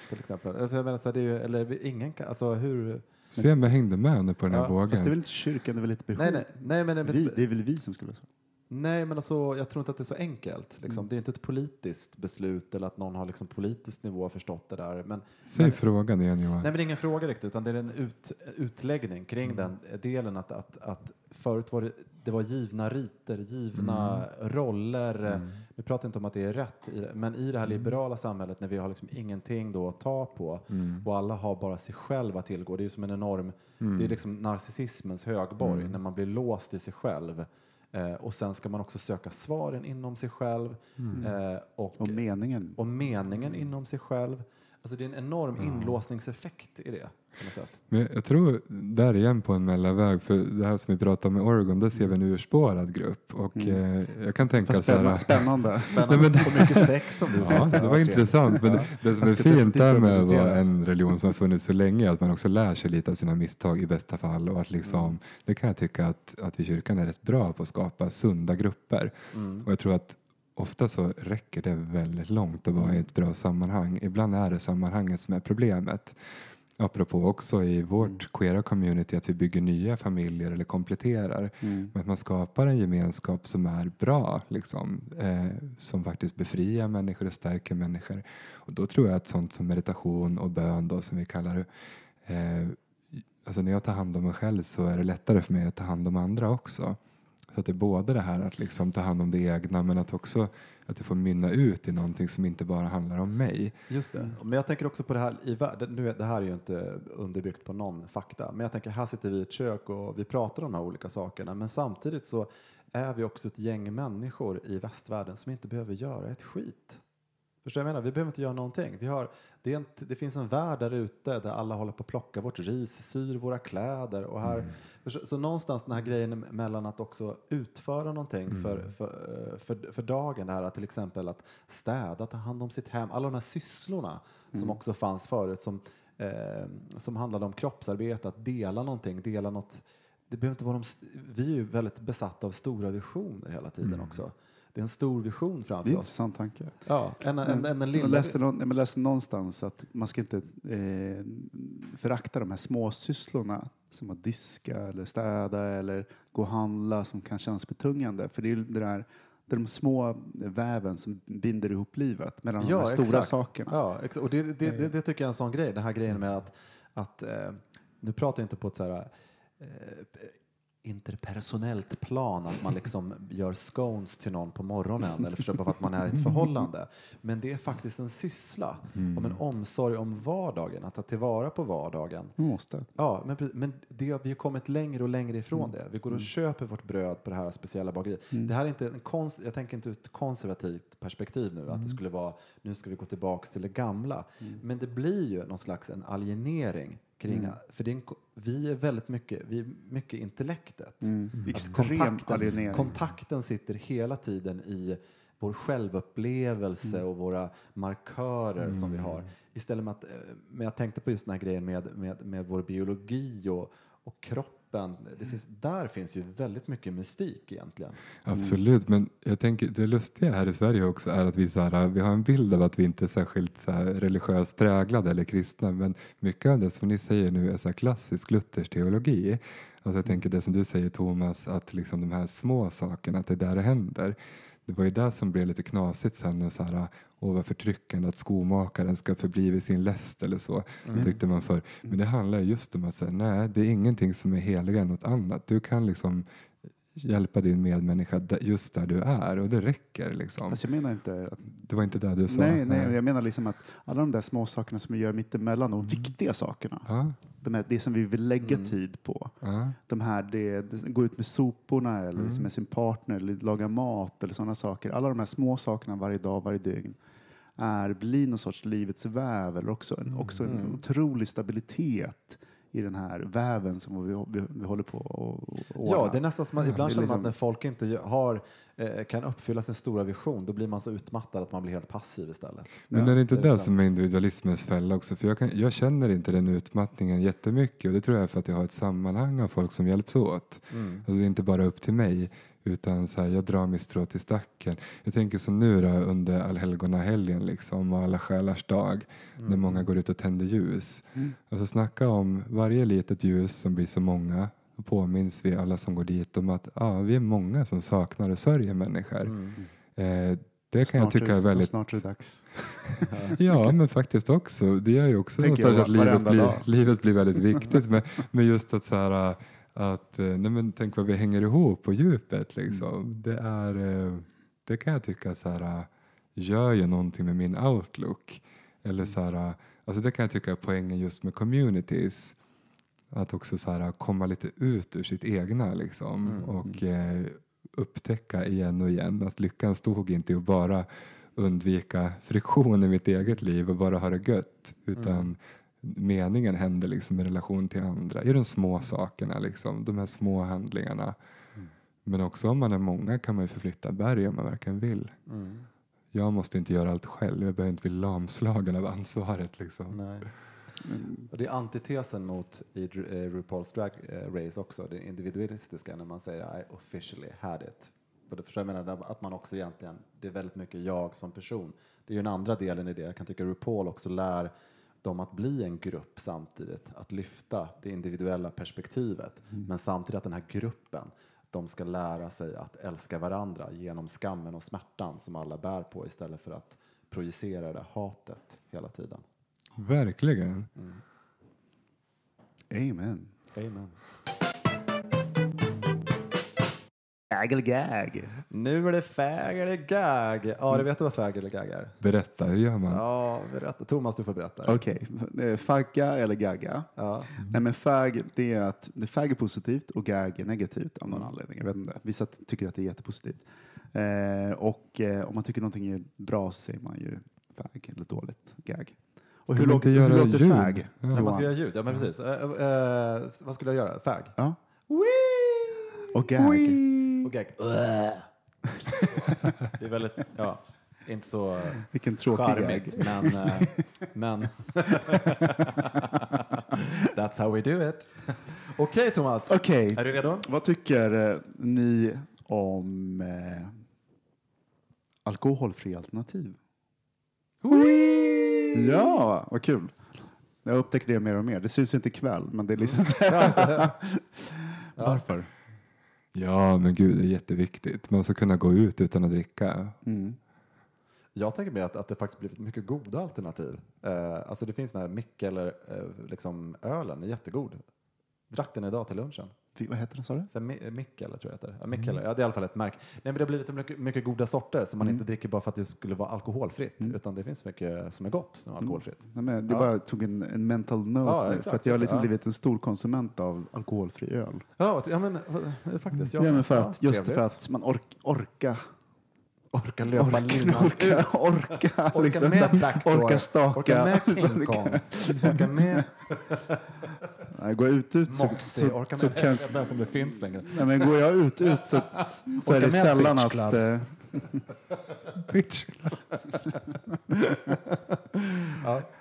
Till exempel. Eller, jag menar, så här, det är ju, eller ingen kan, alltså hur... Se om jag hängde med nu på den här Ja, vågen. Fast det är väl inte kyrkan, det är väl ett behov? Nej, nej, nej, men, Vi, det är väl vi som skulle säga Nej, men alltså, jag tror inte att det är så enkelt. Liksom. Det är inte ett politiskt beslut eller att någon har liksom politisk nivå förstått det där. Men, Säg men, frågan igen Johan. Nej, men det är ingen fråga riktigt, utan det är en ut, utläggning kring Mm. den delen att, att, att förut var det, det var givna riter, givna Mm. roller. Vi pratar inte om att det är rätt, i det, men i det här liberala samhället när vi har liksom ingenting då att ta på Mm. och alla har bara sig själv att tillgå. Det är ju som en enorm, det är liksom narcissismens högborg Mm. när man blir låst i sig själv. Eh, och sen ska man också söka svaren inom sig själv Mm. eh, och, Och meningen. och meningen inom sig själv. Alltså det är en enorm inlåsningseffekt i det. Men jag- tror där igen på en mellanväg, för det här som vi pratade om i Oregon, där ser vi en urspårad grupp. Och Mm. eh, jag kan tänka Fast så här... spännande- spännande. Spännande. Nej, men- Och mycket sex som du Ja, det var intressant. Men det, det som är fint där med att vara en religion som har funnits så länge är att man också lär sig lite av sina misstag i bästa fall. Och att liksom, Mm. Det kan jag tycka att, att vi i kyrkan är rätt bra på att skapa sunda grupper. Mm. Och jag tror att ofta så räcker det väldigt långt att vara i ett bra sammanhang. Ibland är det sammanhanget som är problemet. Apropå också i vårt Mm. queera community att vi bygger nya familjer eller kompletterar. Mm. Men att man skapar en gemenskap som är bra, liksom, eh, som faktiskt befriar människor och stärker människor. Och då tror jag att sånt som meditation och bön då, som vi kallar det, eh, alltså när jag tar hand om mig själv så är det lättare för mig att ta hand om andra också. Så att det är både det här att liksom ta hand om det egna men att också att det får mynna ut i någonting som inte bara handlar om mig. Just det. Men jag tänker också på det här i världen. Nu är, det här är ju inte underbyggt på någon fakta, men jag tänker här sitter vi i ett kök och vi pratar om de här olika sakerna, men samtidigt så är vi också ett gäng människor i västvärlden som inte behöver göra ett skit. Förstår du vad jag menar? Vi behöver inte göra någonting. Vi har, det, en, det finns en värld där ute där alla håller på att plocka vårt ris, syr våra kläder och här så, så någonstans den här grejen mellan att också utföra någonting för, för, eh, för, för dagen, det här till exempel att städa, ta hand om sitt hem, alla de här sysslorna som också fanns förut som, eh, som handlade om kroppsarbete, att dela någonting, dela något. Det behöver inte vara de, vi är ju väldigt besatta av stora visioner hela tiden också. Det är en stor vision framför oss. intressant tanke. Ja, en, en, en, en lilla... Jag läste, någon, jag läste någonstans att man ska inte eh, förakta de här småsysslorna som att diska eller städa eller gå och handla som kan kännas betungande. För det är det där, det är de små väven som binder ihop livet mellan de här stora exakt. sakerna. Ja, exakt. Och det, det, det, det tycker jag är en sån grej, den här grejen med att, att eh, nu pratar jag inte på ett så här eh, interpersonellt plan, att man liksom gör scones till någon på morgonen eller försöker för att man är i ett förhållande. Men det är faktiskt en syssla, om en omsorg om vardagen, att ta tillvara på vardagen. Måste. Ja, men, men det, vi har kommit längre och längre ifrån det. Vi går och köper vårt bröd på det här speciella bageriet. Det här är inte en konst, jag tänker inte ur ett konservativt perspektiv nu, att det skulle vara nu ska vi gå tillbaks till det gamla. Men det blir ju någon slags en alienering kring, för det är en, vi är väldigt mycket, vi är mycket intellektet. Mm. Extrem kontakten, kontakten sitter hela tiden i vår självupplevelse och våra markörer som vi har. Istället med att, eh, men jag tänkte på just den här grejen med, med, med vår biologi och, och kroppen. Det finns, där finns ju väldigt mycket mystik egentligen. Absolut, men jag tänker det lustiga här i Sverige också är att vi, så här, vi har en bild av att vi inte är särskilt så här, religiöst präglade eller kristna men mycket av det som ni säger nu är så här klassisk luthersk teologi. Alltså jag tänker det som du säger Thomas, att liksom de här små sakerna, att det är där det händer. Det var ju det som blev lite knasigt sen och så här, åh vad förtryckande att skomakaren ska förbli vid sin läst eller så, tyckte man för. Men det handlar just om att säga, nej det är ingenting som är heligare än något annat. Du kan liksom hjälpa din medmänniska just där du är och det räcker liksom. Alltså jag menar inte att Det var inte det du sa? Nej, nej, jag menar liksom att alla de där små sakerna som vi gör mittemellan, de viktiga sakerna, Ja, de här, det som vi vill lägga tid på, ja. de här, det, det, gå ut med soporna eller liksom med sin partner eller laga mat eller sådana saker. Alla de här små sakerna varje dag, varje dygn är, blir någon sorts livets väv eller också en, också en otrolig stabilitet i den här väven som vi, vi, vi håller på och och Ja, ordna. det är nästan som att ibland känner man liksom- att när folk inte har, eh, kan uppfylla sin stora vision, då blir man så utmattad att man blir helt passiv istället. Men Ja, är det inte det är det liksom- som är individualismens fälla också? För jag, kan, jag känner inte den utmattningen jättemycket och det tror jag är för att jag har ett sammanhang av folk som hjälps åt. Mm. Alltså det är inte bara upp till mig utan så här, jag drar mitt strå till stacken. Jag tänker som nu då, under allhelgonahelgen liksom, och alla själars dag när många går ut och tänder ljus. Alltså snacka om varje litet ljus som blir så många och påminns vi alla som går dit om att ah, vi är många som saknar och sörjer människor. Mm. Eh, det kan jag Snart är tycka det- är väldigt... Snart är det dags. Ja, men faktiskt också. Det gör ju också någonstans jag att livet blir, livet blir väldigt viktigt. Men, men just att så här, att, eh, nej men tänk vad vi hänger ihop på djupet liksom. Mm. Det är, eh, det kan jag tycka så här, gör ju någonting med min outlook. Eller Mm. så här, alltså det kan jag tycka är poängen just med communities. Att också så här, komma lite ut ur sitt egna liksom. Mm. Och eh, upptäcka igen och igen att lyckan stod inte i att bara undvika friktion i mitt eget liv och bara ha det gött. Utan Mm. Meningen händer liksom i relation till andra, i de små sakerna, liksom, de här små handlingarna. Mm. Men också om man är många kan man ju förflytta berg om man verkligen vill. Mm. Jag måste inte göra allt själv, jag behöver inte bli lamslagen av ansvaret. Liksom. Nej. Och det är antitesen mot i eh, RuPaul's Drag eh, Race också, det individualistiska när man säger I officially had it. Och det förstår jag menar att man också egentligen, det är väldigt mycket jag som person. Det är ju den andra delen i det. Jag kan tycka RuPaul också lär dem att bli en grupp samtidigt, att lyfta det individuella perspektivet. Men samtidigt att den här gruppen, de ska lära sig att älska varandra genom skammen och smärtan som alla bär på istället för att projicera det hatet hela tiden. Verkligen. Amen. Amen. Gag eller gag? Nu är det fag eller gag. Ja, du vet du vad fag eller gag är? Berätta, hur gör man? Ja, berätta. Thomas, du får berätta. Okej, okay. fagga eller gagga? Ja. Nej, men fag, det är att det fag är positivt och gag är negativt av någon anledning. Jag vet inte. Vissa tycker att det är jättepositivt. Eh, och eh, om man tycker någonting är bra så säger man ju fag eller dåligt gag. Och hur, vi lå- inte hur göra låter ljud? fag? Ja. Nej, man ska göra ljud. Ja, men precis. Eh, eh, vad skulle jag göra? Fag? Ja. Och gag? Och gag? det är väldigt, ja, inte så Vilken tråkig charmigt, gag. men, eh, men that's how we do it. Okej, Thomas. Okej, Är du redo? vad tycker eh, ni om eh, alkoholfria alternativ? Ja, vad kul. Jag upptäckte det mer och mer. Det syns inte ikväll, men det är liksom så här. Varför? Ja, men gud, det är jätteviktigt. Man ska kunna gå ut utan att dricka. Mm. Jag tänker mig att, att det faktiskt blivit mycket goda alternativ. Eh, alltså det finns den här Mick eller eh, liksom ölen, är jättegod. Drack den idag till lunchen. Vad heter det, sa du? Så här, Mi- Mikkeller tror jag det heter. Ja, Mikkeller. Ja, det är i alla fall ett märke. Nej, men det har blivit mycket, mycket goda sorter som man Mm. inte dricker bara för att det skulle vara alkoholfritt. Utan det finns mycket som är gott som är alkoholfritt. Nej, men det Ja. bara tog en, en mental note Ja, exakt, för att jag har liksom blivit en stor konsument av alkoholfri öl. Ja, ja men eh, faktiskt. Ja, men för att, just för att man ork, orka Orka löpa linan orka, ut. orka, Orka liksom, med så- backdoor. orka staka. Orka med Så King Kong. Orka med Nej, går jag ut, ut så, Moxie. så, Orka så med kan, den som det finns längre. nej, men går jag ut, ut så, så är Orka det sällan att... Eh, Bitch.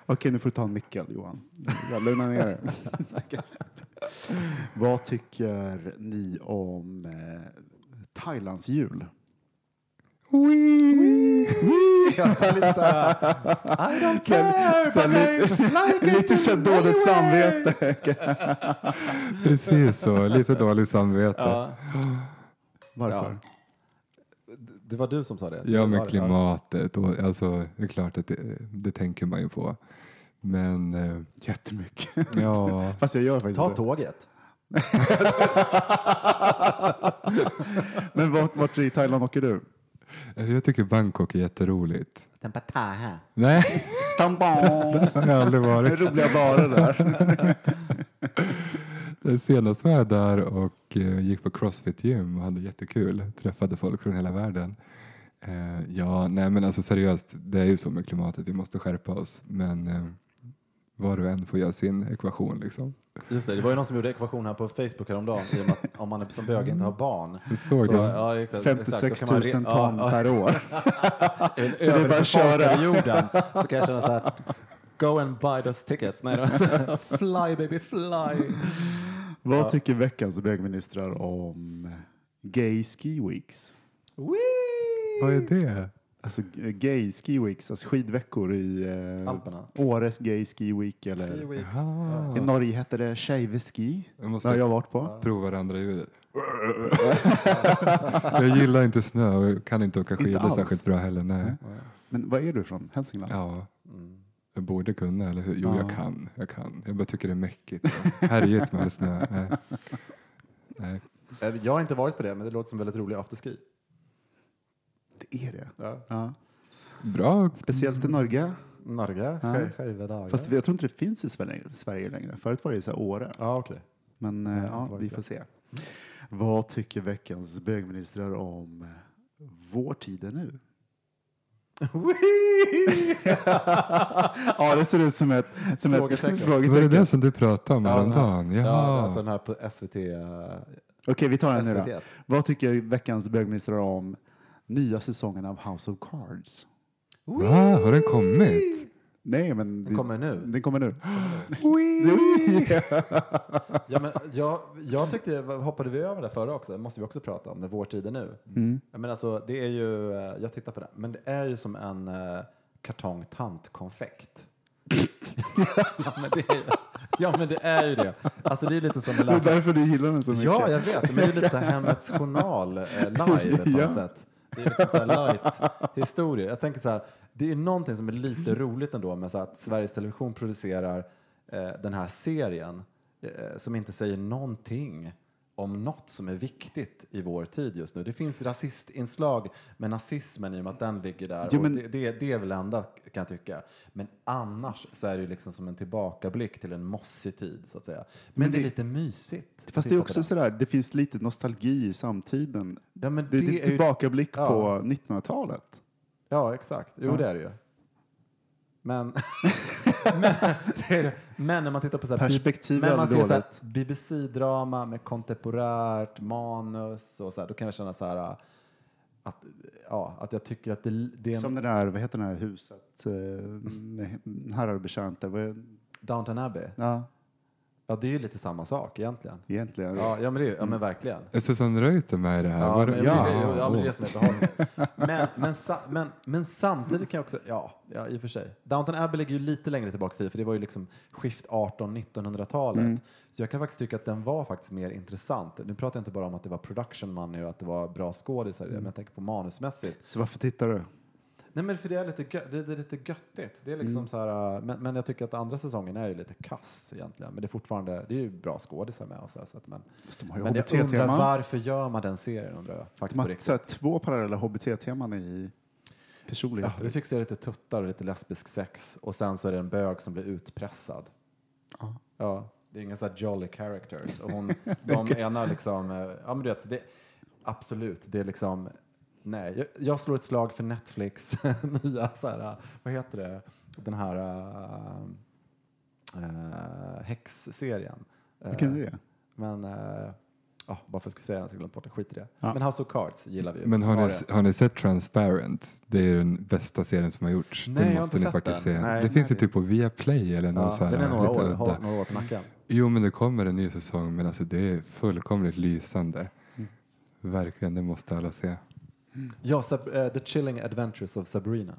Okej, nu får du ta en Mickel, Johan. Lugna ner dig. Vad tycker ni om eh, Thailands jul? Jag är lite såhär, I don't care, Så här, but I lite, like it lite så dåligt anyway. samvete. Precis så, lite dåligt samvete. Ja, Ja, Varför? det var du som sa det. ja det. klimatet. Och, alltså, det är klart att det, det tänker man ju på. Men eh, Jättemycket. ja, Fast jag gör faktiskt Ta det. tåget. Men vart, vart i Thailand åker du? Jag tycker Bangkok är jätteroligt. Tempataha. Nej, Tampong! det har jag aldrig varit. Roliga barer där. Senast var jag där och eh, gick på Crossfit gym och hade jättekul. Träffade folk från hela världen. Eh, ja, nej men alltså seriöst, det är ju så med klimatet, vi måste skärpa oss. Men eh, var och en får göra sin ekvation liksom. Just det, det var ju någon som gjorde ekvation här på Facebook häromdagen i och med att om man är som bög inte har barn. Såg Så, ja, exakt, 56 exakt, då 000 kan man ton ja, per år. ja, Så det är bara att köra. jorden så kan jag känna så här, go and buy those tickets. Nej, då. fly baby fly. Vad tycker veckans bögministrar om Gay Ski Weeks? Vad är det? Alltså Gay Ski Weeks, alltså skidveckor i eh, Alperna. Åres Gay Ski Week eller Ski weeks. Ah, i Norge heter det Tjejveski. jag Det måste har jag varit på. prova det andra ljudet. jag gillar inte snö och kan inte åka Inte skidor alls. särskilt bra heller. Nej. Men vad är du från? Hälsingland? Ja, Mm. jag borde kunna, eller hur? Jo, Ja. jag kan. Jag kan. Jag bara tycker det är mäckigt. Härjigt med snö. Nej. Nej. Eh, Jag har inte varit på det, men det låter som väldigt rolig afterski. Är det. Ja. Ja. Bra. Speciellt i Norge. Norge, Ja. ja. dagar. Fast jag tror inte det finns i Sverige, Sverige längre. Förut var det så här Åre. Ja, okej. Men eh, Ja, ja, det var vi får se. Vad tycker veckans bögministrar om vår tid är nu? ja, det ser ut som ett, som ett Frågetecken. frågetecken. Var det det som du pratade om Ja, häromdagen? Ja, Jaha. alltså den här på SVT. eh, Okej, vi tar den nu då. Vad tycker veckans bögministrar om nya säsongen av House of Cards? Va? Har den kommit? Nej, men Den kommer nu. Den kommer nu. Ja, men jag, jag tyckte, hoppade vi över det förra också? Det måste vi också prata om, när vår tid är nu. Mm. Menar, alltså, det är ju, eh, jag tittar på det, men det är ju som en uh, kartong tantkonfekt. ja, men det är, ja, men det är ju det. Alltså, det är lite som att Det är läsa därför du gillar den så mycket. Ja, jag vet. Men det är lite så här Hemmets Journal eh, live på Ja. något sätt. Det är liksom så här light historier. Jag tänker så här, det är någonting som är lite roligt ändå med så att Sveriges Television producerar eh, den här serien eh, som inte säger någonting om något som är viktigt i vår tid just nu. Det finns rasistinslag med nazismen i och med att den ligger där. Jo, men- det, det, det är väl enda kan jag tycka. Men annars så är det ju liksom som en tillbakablick till en mossig tid så att säga. Men, Men det är det- lite mysigt. Fast det är också sådär, det finns lite nostalgi i samtiden. Ja, Det, är är ju- tillbakablick Ja. på 1900-talet. Ja, exakt. Jo, Ja. det är det ju. Men, men, det är det. men när man tittar på så här, men man ser så. BBC-drama med kontemporärt manus och så här, då kan jag känna så här äh, att, ja, att jag tycker att det, det är en, Som det där, vad heter det här huset? eh, med Herrar och betjänter. Downton Abbey. Ja, Ja, det är ju lite samma sak egentligen. egentligen. Ja, ja men, det är, ja, men verkligen. Är Susanne Reuter med i det här? Ja, Var men, det- ja, men, det, ja, men det är det som är behållningen. Men, men, men, men samtidigt kan jag också, ja, ja, i och för sig. Downton Abbey ligger ju lite längre tillbaka i tid, för det var ju liksom skift 18-1900-talet. Mm. Så jag kan faktiskt tycka att den var faktiskt mer intressant. Nu pratar jag inte bara om att det var production money och att det var bra skådisar det, men jag tänker på manusmässigt. Så varför tittar du? Nej men för det är lite, gö- det, det är lite göttigt. Det är liksom Mm. så här, äh, men, men jag tycker att andra säsongen är ju lite kass egentligen. Men det är fortfarande, det är ju bra skådisar med och så, här, så att, men, men jag undrar varför gör man den serien undrar jag. Faktiskt De på har så här, två parallella HBT-teman i Ja, personligheter. vi fick se lite tuttar och lite lesbisk sex och sen så är det en bög som blir utpressad. Ja. Ja, det är inga så här jolly characters. Och hon, de ena liksom, eh, ja men du vet, det, absolut, det är liksom, nej, jag, jag slår ett slag för Netflix nya så här, eh, vad heter det, den här uh, uh, häxserien. Vilken är det? Men, uh, bara för att jag skulle säga den så jag glömt bort det, skit i det. Ja. Men House of Cards gillar vi ju. Men har ni, har ni sett Transparent? Det är den bästa serien som har gjorts. Nej, jag det har måste inte ni sett faktiskt den. se. Nej, det nej, finns ju det- typ på Viaplay eller någon Ja, så här den är några lite år, har några år på nacken. Jo, men det kommer en ny säsong, men alltså det är fullkomligt lysande. Mm. Verkligen, det måste alla se. Ja, Sab- eh, The Chilling Adventures of Sabrina.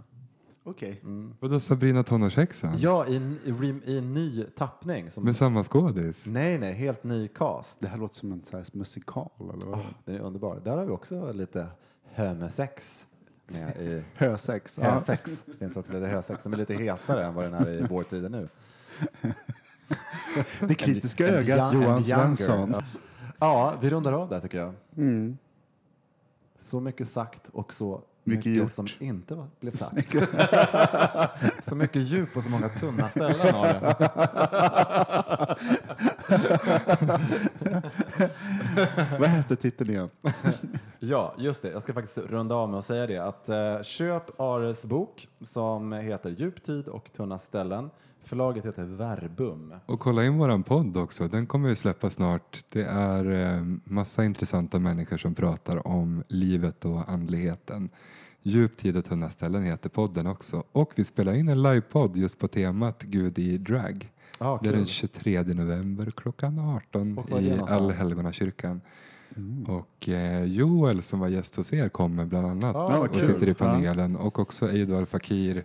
Okej. Vadå Sabrina tonårshäxan? Ja, i, en- i, rem- i en ny tappning. Som, Med samma skådis? nej, nej, helt ny cast. Det här låter som en så här musikal eller vad? Ah, den är underbar. Där har vi också lite hömesex med i Hösex. Ja. hösex. Det finns också lite hösex som är lite hetare än vad den är i vår tid nu. Det kritiska ögat young- Johan younger. Svensson. Ja. Ja, vi rundar av där tycker jag. Mm. Så mycket sagt och så Mycket mycket, som inte var, blev sagt. så mycket djup och så många tunna ställen har det. Vad hette titeln igen? Ja, just det. Jag ska faktiskt runda av med att säga det. Att, eh, köp Ares bok som heter Djup tid och tunna ställen. Förlaget heter Verbum. Och kolla in våran podd också, den kommer vi släppa snart. Det är eh, massa intressanta människor som pratar om livet och andligheten. Djup tid och tunna ställen heter podden också. Och vi spelar in en livepodd just på temat Gud i drag. Ah, det är den kul. 23 november klockan 18 Och var är det i? Allhelgonakyrkan. Och eh, Joel som var gäst hos er kommer bland annat Ah, och kul. sitter i Ja. panelen. Och också Eido Al-Fakir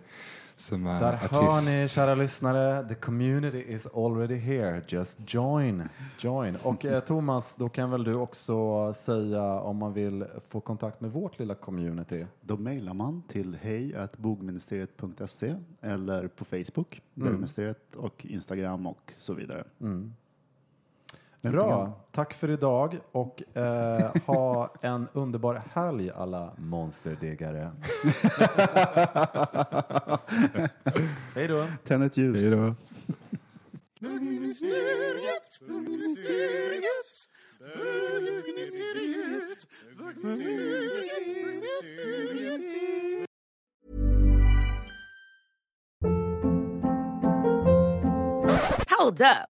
som är Där artist. hör ni, kära lyssnare, the community is already here. Just join. join. Och eh, Thomas, då kan väl du också säga om man vill få kontakt med vårt lilla community. Då mejlar man till hej.bogministeriet.se eller på Facebook, Mm. bögministeriet och Instagram och så vidare. Mm. Bra, tack för idag och eh, ha en underbar helg alla monsterdegare. Hej då. Tänd ett ljus. Hej då. Hold up.